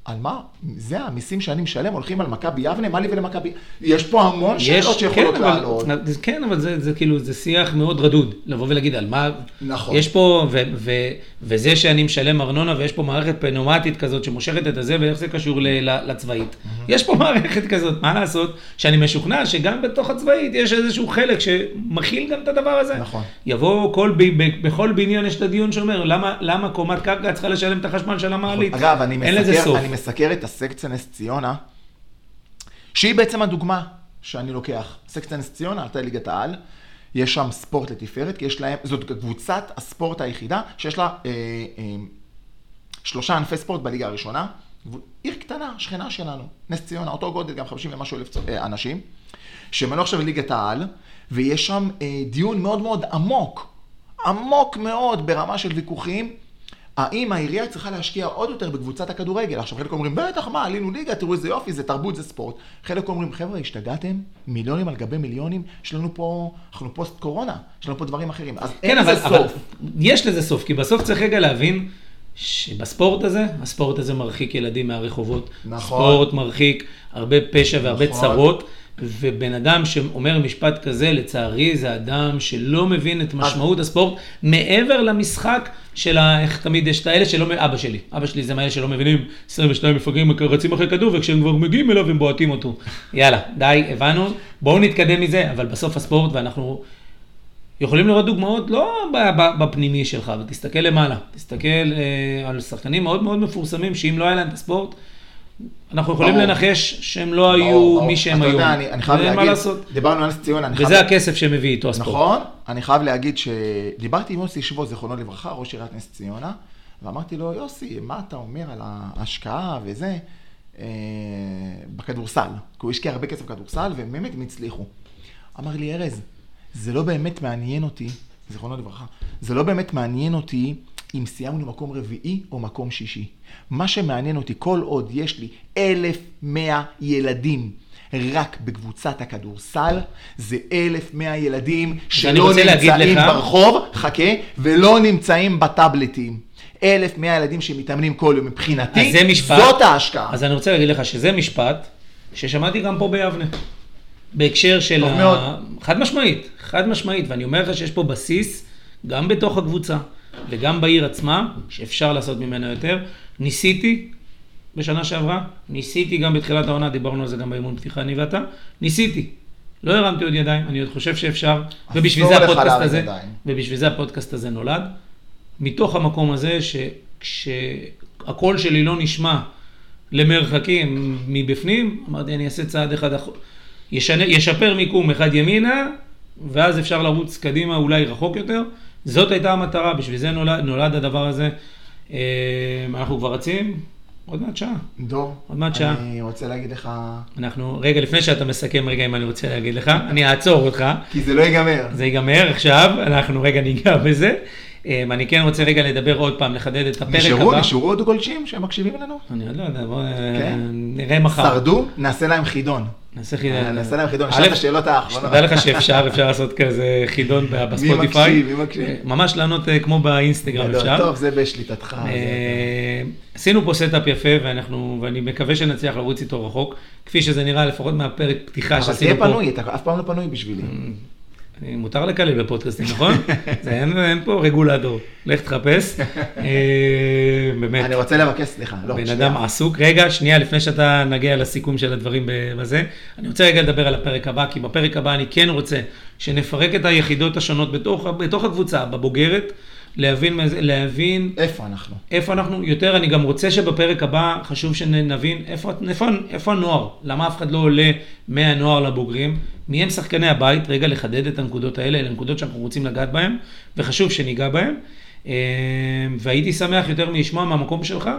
על מה? זה המיסים שאני משלם, הולכים על מכבי יבנה, מה לי ולמכבי? יש פה המון שאלות שיכולות כן, לעלות. אבל, כן, אבל זה, זה כאילו, זה שיח מאוד רדוד, לבוא ולהגיד על מה... נכון. יש פה, ו, ו, וזה שאני משלם ארנונה, ויש פה מערכת פנומטית כזאת שמושכת את הזה, ואיך זה קשור ל, ל, לצבאית. יש פה מערכת כזאת, מה לעשות? שאני משוכנע שגם בתוך הצבאית יש איזשהו חלק שמכיל גם את הדבר הזה. נכון. יבוא, כל, ב, ב, בכל בניין יש את הדיון שאומר, למה, למה קומת קרקע צריכה לשלם את החשמל של המעלית? אגב, אני מסקר, את הסקציה נס ציונה, שהיא בעצם הדוגמה שאני לוקח. סקציה נס ציונה עלתה ליגת העל, יש שם ספורט לתפארת, כי יש להם, זאת קבוצת הספורט היחידה שיש לה אה, אה, שלושה ענפי ספורט בליגה הראשונה. עיר קטנה, שכנה שלנו, נס ציונה, אותו גודל, גם 50 ומשהו אלף אה, אנשים, שמנוע עכשיו לליגת העל, ויש שם אה, דיון מאוד מאוד עמוק, עמוק מאוד ברמה של ויכוחים, האם העירייה צריכה להשקיע עוד יותר בקבוצת הכדורגל? עכשיו חלק אומרים, בטח, מה, עלינו ליגה, תראו איזה יופי, זה תרבות, זה ספורט. חלק אומרים, חבר'ה, השתגעתם? מיליונים על גבי מיליונים? יש לנו פה, אנחנו פוסט קורונה, יש לנו פה דברים אחרים. אז אין כן, אבל, לזה אבל סוף. יש לזה סוף, כי בסוף צריך רגע להבין שבספורט הזה, הספורט הזה מרחיק ילדים מהרחובות. נכון. ספורט מרחיק הרבה פשע והרבה נכון. צרות, ובן אדם שאומר משפט כזה, לצערי, זה אדם שלא מבין את משמעות הספורט, מעבר למשחק של ה... איך תמיד יש את האלה שלא... אבא שלי, אבא שלי זה מאלה שלא מבינים, 22 מפגרים רצים אחרי כדור, וכשהם כבר מגיעים אליו הם בועטים אותו. יאללה, די, הבנו, בואו נתקדם מזה, אבל בסוף הספורט, ואנחנו... יכולים לראות דוגמאות לא בפנימי שלך, אבל תסתכל למעלה. תסתכל אה, על שחקנים מאוד מאוד מפורסמים, שאם לא היה להם את הספורט, אנחנו יכולים ברור. לנחש שהם לא היו ברור, ברור. מי שהם אתה היו. יודע, אני, אני חייב להגיד, לעשות. דיברנו על נס ציונה, אני חייב... וזה הכסף שמביא איתו הספורט. נכון, אני חייב להגיד שדיברתי עם יוסי שבו, זיכרונו לברכה, ראש עיריית נס ציונה, ואמרתי לו, יוסי, מה אתה אומר על ההשקעה וזה אה, בכדורסל? כי הוא השקיע הרבה כסף בכדורסל, ובאמת הם הצליחו. אמר לי, ארז, זה לא באמת מעניין אותי, זיכרונו לברכה, זה לא באמת מעניין אותי אם סיימנו מקום רביעי או מקום שישי. מה שמעניין אותי, כל עוד יש לי 1,100 ילדים רק בקבוצת הכדורסל, זה 1,100 ילדים שלא נמצאים לך- ברחוב, חכה, ולא נמצאים בטאבלטים. 1,100 ילדים שמתאמנים כל יום מבחינתי, זה משפט. זאת ההשקעה. אז אני רוצה להגיד לך שזה משפט ששמעתי גם פה ביבנה. בהקשר של... טוב ה... מאוד. חד משמעית, חד משמעית, ואני אומר לך שיש פה בסיס, גם בתוך הקבוצה וגם בעיר עצמה, שאפשר לעשות ממנה יותר. ניסיתי בשנה שעברה, ניסיתי גם בתחילת העונה, דיברנו על זה גם באימון פתיחה, אני ואתה, ניסיתי. לא הרמתי עוד ידיים, אני עוד חושב שאפשר, ובשביל זה אסור לך הפודקאסט הזה, ידיים. ובשביל זה הפודקאסט הזה נולד. מתוך המקום הזה שכשהקול שלי לא נשמע למרחקים מבפנים, אמרתי אני אעשה צעד אחד, אח- ישנה, ישפר מיקום אחד ימינה, ואז אפשר לרוץ קדימה אולי רחוק יותר. זאת הייתה המטרה, בשביל זה נולד, נולד הדבר הזה. אה, אנחנו כבר רצים, עוד מעט שעה. דור, עוד מעט שעה. אני רוצה להגיד לך, אנחנו, רגע, לפני שאתה מסכם, רגע, אם אני רוצה להגיד לך, אני אעצור אותך. כי זה לא ייגמר. זה ייגמר עכשיו, אנחנו רגע ניגע בזה. אה, אני כן רוצה רגע לדבר עוד פעם, לחדד את הפרק נשארו, הבא. נשארו עוד גולשים שמקשיבים לנו? אני עוד לא יודע, בואו כן? נראה מחר. שרדו, נעשה להם חידון. נעשה חידון. אה, נעשה להם חידון, נשאל את השאלות האחרונות. שתדע לך שאפשר, אפשר לעשות כזה חידון בספוטיפיי. מקשיב, מי מקשיב? אה, ממש לענות אה, כמו באינסטגרם אפשר. טוב, זה בשליטתך. אה, עשינו פה setup יפה ואני מקווה שנצליח לרוץ איתו רחוק, כפי שזה נראה לפחות מהפרק פתיחה אבל שעשינו תהיה פה. פנוי, אתה אף פעם לא פנוי בשבילי. מותר לקלל בפודקאסטים, נכון? זה אין, אין פה רגולטור, לך תחפש. אה, באמת, אני רוצה לבקש סליחה. לא, בן. אדם עסוק. רגע, שנייה, לפני שאתה נגיע לסיכום של הדברים בזה, אני רוצה רגע לדבר על הפרק הבא, כי בפרק הבא אני כן רוצה שנפרק את היחידות השונות בתוך, בתוך הקבוצה, בבוגרת, להבין, להבין איפה אנחנו? איפה אנחנו, יותר אני גם רוצה שבפרק הבא חשוב שנבין איפה, איפה, איפה הנוער, למה אף אחד לא עולה מהנוער לבוגרים, מי הם שחקני הבית, רגע לחדד את הנקודות האלה, אלה נקודות שאנחנו רוצים לגעת בהן, וחשוב שניגע בהן, אה, והייתי שמח יותר מלשמוע מהמקום שלך,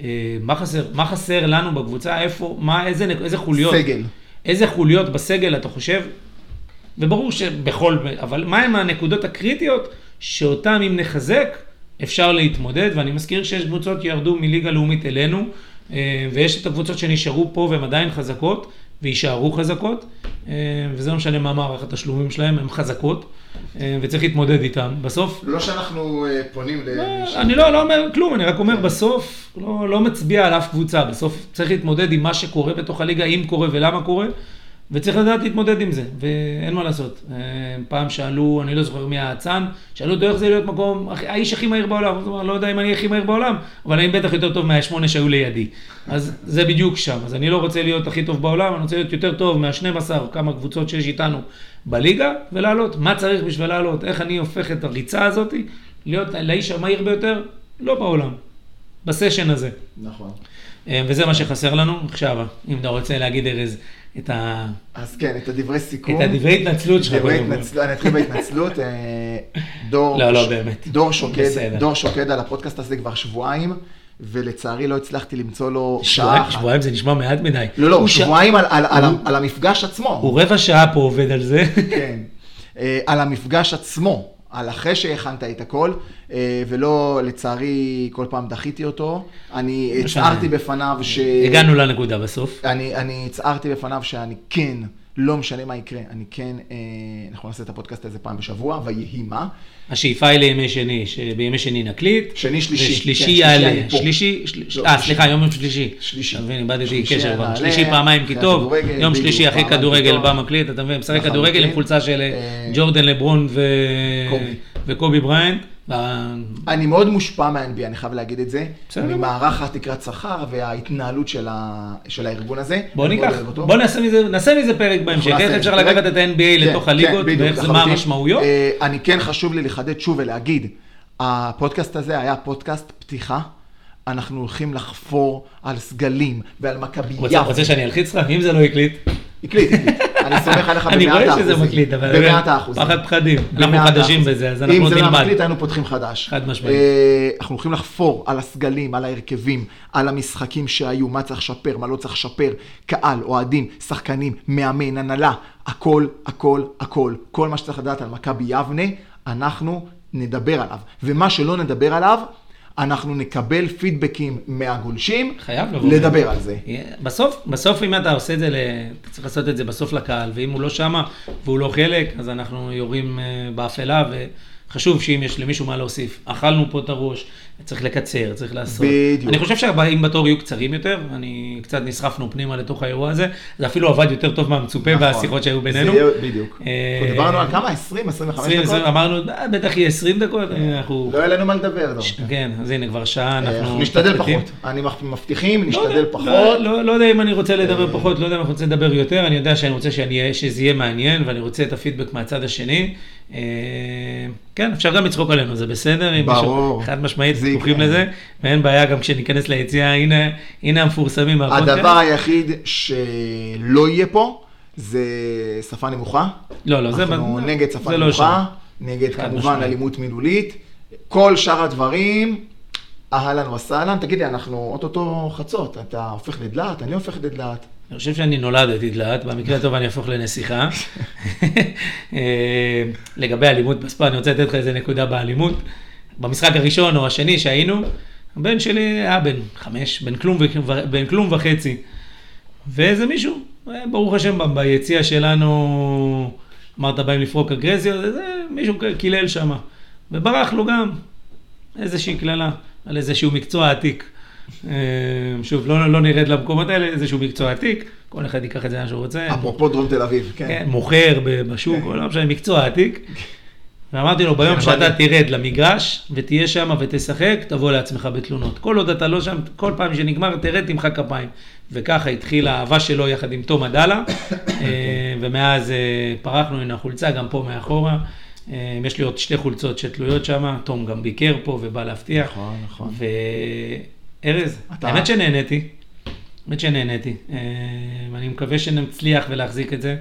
אה, מה חסר, מה חסר לנו בקבוצה, איפה, מה, איזה, איזה חוליות, סגל. איזה חוליות בסגל אתה חושב, וברור שבכל, אבל מהם הנקודות הקריטיות שאותם אם נחזק אפשר להתמודד, ואני מזכיר שיש קבוצות שירדו מליגה לאומית אלינו, אה, ויש את הקבוצות שנשארו פה והן עדיין חזקות, ויישארו חזקות, אה, וזה לא משנה מה מערך התשלומים שלהם, הן חזקות, אה, וצריך להתמודד איתן. בסוף, לא שאנחנו פונים למישהו. אני לא, לא אומר כלום, אני רק אומר בסוף, לא, לא מצביע על אף קבוצה, בסוף צריך להתמודד עם מה שקורה בתוך הליגה, אם קורה ולמה קורה, וצריך לדעת להתמודד עם זה, ואין מה לעשות. אה, פעם שאלו, אני לא זוכר מי האצן, שאלו אותו איך זה להיות מקום, האיש הכי מהיר בעולם, הוא אמר, לא יודע אם אני הכי מהיר בעולם, אבל אני בטח יותר טוב מהשמונה שהיו לידי. אז זה בדיוק שם, אז אני לא רוצה להיות הכי טוב בעולם, אני רוצה להיות יותר טוב מה-12, כמה קבוצות שיש איתנו בליגה, ולעלות. מה צריך בשביל לעלות? איך אני הופך את הריצה הזאת להיות לאיש המהיר ביותר? לא בעולם, בסשן הזה. נכון. אה, וזה מה שחסר לנו. עכשיו, אם אתה רוצה להגיד, ארז, את, ה... אז כן, את הדברי סיכום. את הדברי התנצלות שלך. דברי. התנצלות, אני אתחיל בהתנצלות. אה, דור, לא, לא, באמת. דור שוקד. דור שוקד על הפודקאסט הזה כבר שבועיים, ולצערי לא הצלחתי למצוא לו שעה שבועיים, אחת. שבועיים זה נשמע מעט מדי. לא, לא, הוא ש- שבועיים על- על- על הוא- על המפגש עצמו. הוא רבע שעה פה עובד על זה. כן. אה, על המפגש עצמו, על אחרי שהכנת את הכל, אה, ולא, לצערי, כל פעם דחיתי אותו. אני לא. הצהרתי בפניו ש... הגענו לנקודה בסוף. אני הצהרתי בפניו שאני כן, לא משנה מה יקרה, אני כן, אה, אנחנו נעשה את הפודקאסט הזה פעם בשבוע, ויהי מה. השאיפה היא לימי שני, שבימי שני נקליט. שני, שלישי. ושלישי כן, יעלה. פה. שלישי, של- לא, אה. סליחה, יום שלישי. שלישי. אתה מבין, איבדתי קשר כבר. שלישי פעמיים כי טוב, יום שלישי אחרי כדורגל בא. מקליט, אתה מבין, משחק. כדורגל עם חולצה של אה, ג'ורדן לברון. וקובי בריינט. אני מאוד מושפע מה-NBA, אני חייב להגיד את זה. בסדר. ממערך התקרת שכר וההתנהלות של, ה... של הארגון הזה. בוא ניקח. בוא נעשה מזה, נעשה מזה פרק בהמשך, איך אפשר. לקחת את ה-NBA כן, לתוך כן, הליגות, בדיוק, ואיך זה, מה. המשמעויות. אה, אני כן חשוב לי לחדד שוב ולהגיד, הפודקאסט הזה היה פודקאסט פתיחה. אנחנו הולכים לחפור על סגלים ועל מכבי יפו. רוצה שאני אלחיץ לך? אם זה לא הקליט. הקליט, הקליט. אני סומך עליך אני במאת רואה האחוזים. שזה מקליט, אבל במאת האחוזים. פחד פחדים. אנחנו חדשים. בזה, אז אנחנו אם זה לא נלמד. מקליט, היינו פותחים חדש. חד משמעית. אה, אנחנו הולכים לחפור על הסגלים, על ההרכבים, על המשחקים שהיו, מה צריך לשפר, מה לא צריך לשפר, קהל, אוהדים, שחקנים, מאמן, הנהלה, הכל, הכל, הכל. כל מה שצריך לדעת על מכבי יבנה, אנחנו נדבר עליו. ומה שלא נדבר עליו, אנחנו נקבל פידבקים מהגולשים, חייב לבוא. לדבר על זה. בסוף, בסוף אם אתה עושה את זה, אתה צריך לעשות את זה בסוף לקהל, ואם הוא לא שמה והוא לא חלק, אז אנחנו יורים אה, באפלה, וחשוב שאם יש למישהו מה להוסיף. אכלנו פה את הראש, צריך לקצר, צריך לעשות. בדיוק. אני חושב שהבאים בתור יהיו קצרים יותר, אני קצת נסחפנו פנימה לתוך האירוע הזה, זה אפילו עבד יותר טוב מהמצופה נכון. והשיחות שהיו בינינו. זה יהיה- בדיוק. אה, דיברנו על כמה? 20, 25 20, דקות? אמרנו, "אה, בטח יהיה 20 דקות, אה, אנחנו... לא היה לנו מה לדבר, דור. כן, אז הנה כבר שעה, אנחנו... נשתדל. פחות. אני מבטיחים, לא נשתדל פחות. לא, לא, לא יודע אם אני רוצה לדבר פחות, לא יודע אם אני רוצה לדבר יותר, אני יודע שאני רוצה שזה יהיה מעניין, ואני רוצה את הפידבק מהצד השני. אה, כן, אפשר גם לצחוק עלינו, זה בסדר, ברור. חד משמעית פתוחים. לזה, ואין בעיה גם כשניכנס ליציאה, הנה, הנה המפורסמים. הדבר היחיד שלא יהיה פה זה שפה נמוכה. לא, לא, זה אנחנו נגד שפה זה לא נמוכה, נגד חד כמובן. אלימות מילולית. כל שאר הדברים, אהלן וסהלן. תגיד לי, אנחנו אוטוטו חצות, אתה הופך לדלעת, אני הופך לדלעת. אני חושב שאני נולדתי דלעת, במקרה הטוב אני אהפוך לנסיכה. אה, לגבי אלימות בספורט, אני רוצה לתת לך איזה נקודה באלימות. במשחק הראשון או השני שהיינו, הבן שלי היה בן חמש, בן כלום, ו- בן כלום וחצי. ואיזה מישהו, אה, ברוך השם, ביציע שלנו, אמרת באים לפרוק אגרסיות, איזה מישהו קילל שם. וברח לו גם איזושהי קללה על איזשהו מקצוע עתיק. אה, שוב, לא, לא נרד למקומות האלה, איזשהו מקצוע עתיק, כל אחד ייקח את זה לאן שהוא רוצה. אפרופו דרום תל אביב, כן. כן, מוכר ב- בשוק, כן. לא משנה, מקצוע עתיק. ואמרתי לו, ביום כן, שאתה תרד למגרש ותהיה שם ותשחק, תבוא לעצמך בתלונות. כל עוד אתה לא שם, כל פעם שנגמר, תרד, תמחא כפיים. וככה התחילה האהבה שלו יחד עם תום עדאלה, אה, ומאז אה, פרחנו, הנה החולצה, גם פה מאחורה. יש לי עוד שתי חולצות שתלויות שם, תום גם ביקר פה ובא להבטיח. נכון, נכון. אתה- האמת שנהניתי, האמת שנהניתי. אה, אני מקווה שנצליח ולהחזיק את זה.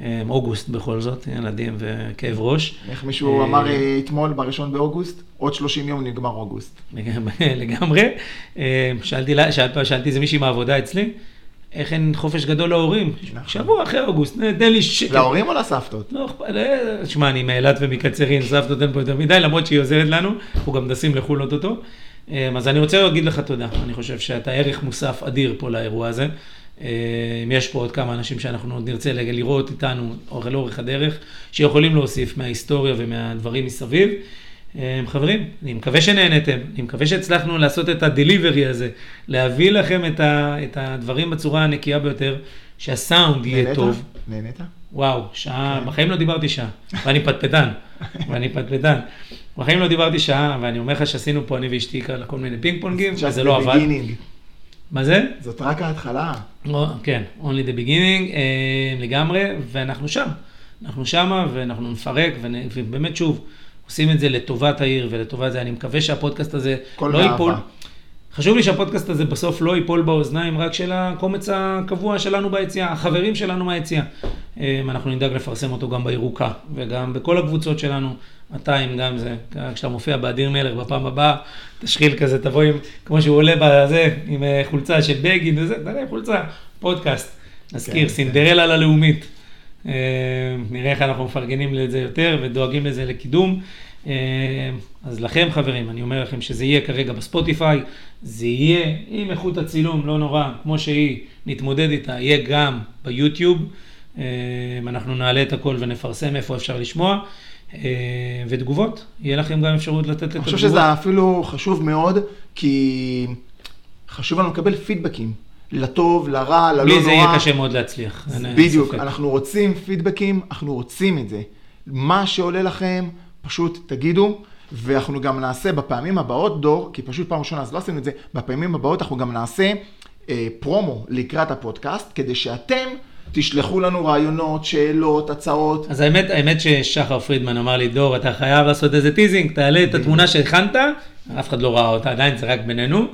אה, אוגוסט בכל זאת, ילדים וכאב ראש. איך מישהו אה, אמר אה, אתמול, בראשון באוגוסט, עוד 30 יום נגמר אוגוסט. לגמרי. אה, שאלתי, איזה מישהי מהעבודה אצלי, איך אין חופש גדול להורים? נכון. שבוע אחרי אוגוסט, תן לי שקט. להורים או לסבתות? לא אכפת, אה, שמע, אני מאילת ומקצרין, סבתות אין פה יותר מדי, למרות שהיא עוזרת לנו, אנחנו גם טסים לחו"ל אוטוטו. אה, אז אני רוצה להגיד לך תודה, אני חושב שאתה ערך מוסף אדיר פה לאירוע הזה. אם יש פה עוד כמה אנשים שאנחנו עוד נרצה לראות איתנו אורך- לאורך הדרך, שיכולים להוסיף מההיסטוריה ומהדברים מסביב. אה, חברים, אני מקווה שנהנתם, אני מקווה שהצלחנו לעשות את הדליברי הזה, להביא לכם את, ה, את הדברים בצורה הנקייה ביותר, שהסאונד יהיה נהנית? טוב. נהנית? וואו, שעה, כן. בחיים לא דיברתי שעה, ואני פטפטן, ואני פטפטן. בחיים לא דיברתי שעה, ואני אומר לך שעשינו פה אני ואשתי כל מיני פינג פונגים, וזה לא עבד. מה זה? זאת רק ההתחלה. לא, כן, only the beginning, אה, לגמרי, ואנחנו שם. אנחנו שם, ואנחנו נפרק, ובאמת שוב, עושים את זה לטובת העיר ולטובת זה. אני מקווה שהפודקאסט הזה לא. ייפול. חשוב לי שהפודקאסט הזה בסוף לא ייפול באוזניים רק של הקומץ הקבוע שלנו ביציאה, החברים שלנו מהיציאה. אה, אנחנו נדאג לפרסם אותו גם בירוקה, וגם בכל הקבוצות שלנו, אתה עם גם זה, כשאתה מופיע באדיר מלך בפעם הבאה, תשחיל כזה, תבוא עם, כמו שהוא עולה בזה, עם אה, חולצה של בגין וזה, תראה, חולצה, פודקאסט. נזכיר, כן, סינדרלה ללאומית. אה, נראה איך אנחנו מפרגנים לזה יותר ודואגים לזה לקידום. אה, אז לכם חברים, אני אומר לכם שזה יהיה כרגע בספוטיפיי, זה יהיה עם איכות הצילום, לא נורא, כמו שהיא, נתמודד איתה, יהיה גם ביוטיוב. אנחנו נעלה את הכל ונפרסם איפה אפשר לשמוע. אה, ותגובות, יהיה לכם גם אפשרות לתת את אני התגובות. חושב שזה אפילו חשוב מאוד, כי חשוב לנו לקבל פידבקים. לטוב, לרע, ללא נורא. בלי זה יהיה קשה מאוד להצליח. בדיוק. אנחנו רוצים פידבקים, אנחנו רוצים את זה. מה שעולה לכם, פשוט תגידו, ואנחנו גם נעשה בפעמים הבאות, דור, כי פשוט פעם ראשונה אז לא עשינו את זה, בפעמים הבאות אנחנו גם נעשה אה, פרומו לקראת הפודקאסט, כדי שאתם תשלחו לנו רעיונות, שאלות, הצעות. אז האמת, האמת ששחר פרידמן אמר לי, דור, אתה חייב לעשות איזה teasing, תעלה את התמונה שהכנת, אף אחד לא ראה אותה עדיין, זה רק בינינו,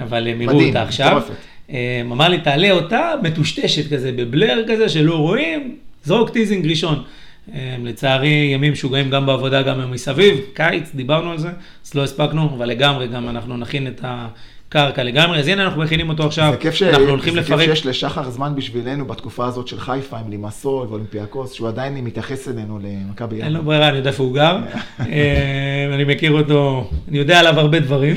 אבל הם יראו מדהים, אותה עכשיו. מטורפת. אה, אמר לי, תעלה אותה מטושטשת כזה, ב blur כזה שלא רואים, זרוק teasing ראשון. אה, לצערי, ימים משוגעים גם בעבודה, גם מסביב, קיץ, דיברנו על זה, אז לא הספקנו, אבל לגמרי, גם אנחנו נכין את הקרקע לגמרי, אז הנה אנחנו מכינים אותו עכשיו, זה כיף, ש... אנחנו הולכים זה כיף לפרק. שיש לשחר זמן בשבילנו בתקופה הזאת של חיפה עם לימסול ואולימפיאקוס, שהוא עדיין מתייחס אלינו למכבי אין לו. ברירה, אני יודע איפה הוא גר. אה, אני מכיר אותו, אני יודע עליו הרבה דברים.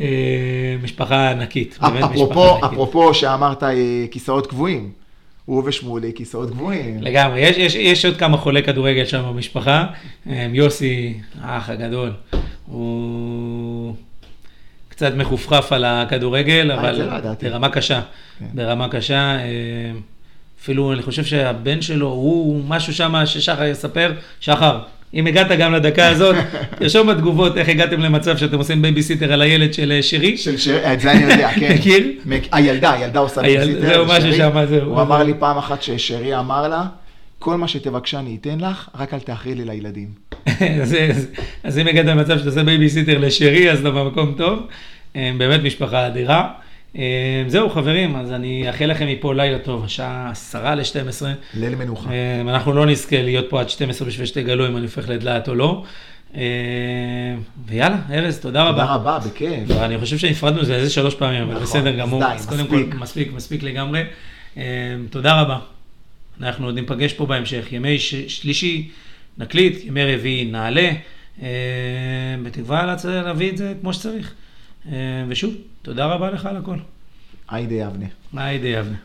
אה, משפחה ענקית, באמת אפרופו, משפחה ענקית. אפרופו שאמרת אה, כיסאות גבוהים, הוא ושמולי כיסאות גבוהים. לגמרי, יש, יש, יש עוד כמה חולי כדורגל שם במשפחה. יוסי, האח הגדול, הוא קצת מחופרף על הכדורגל, אה, אבל לא. ברמה קשה. כן. ברמה קשה. אה, אפילו אני חושב שהבן שלו, הוא משהו שם ששחר יספר. שחר, אם הגעת גם לדקה הזאת, תרשום בתגובות איך הגעתם למצב שאתם עושים בייביסיטר על הילד של אה, שירי. של שרי, את זה אני יודע, כן. מכיר? הילדה, הילדה עושה בייביסיטר, זהו, משהו. שם, זהו. הוא אמר לי פעם אחת ששרי אמר לה, כל מה שתבקשי אני אתן לך, רק אל תאחרי לי לילדים. אז, אם הגעת למצב שאתה עושה בייביסיטר לשרי, אז אתה במקום טוב. אה, באמת משפחה אדירה. אה, זהו חברים, אז אני אאחל לכם מפה לילה טוב, השעה עשרה ל-12. ליל מנוחה. אה, אנחנו לא נזכה להיות פה עד 12 בשביל שתגלו אם אני הופך לדלעת או לא. ויאללה, ארז, תודה רבה. תודה רבה, בכיף. ואני חושב שנפרדנו זה איזה שלוש פעמים, אבל נכון, בסדר גמור. אז קודם מספיק. כל, מספיק, מספיק לגמרי. תודה רבה. אנחנו עוד ניפגש פה בהמשך. ימי ש- שלישי נקליט, ימי רביעי נעלה, אה, בתקווה להביא את זה כמו שצריך. אה, ושוב, תודה רבה לך על הכל. היידה יבנה. מה הידי יבנה.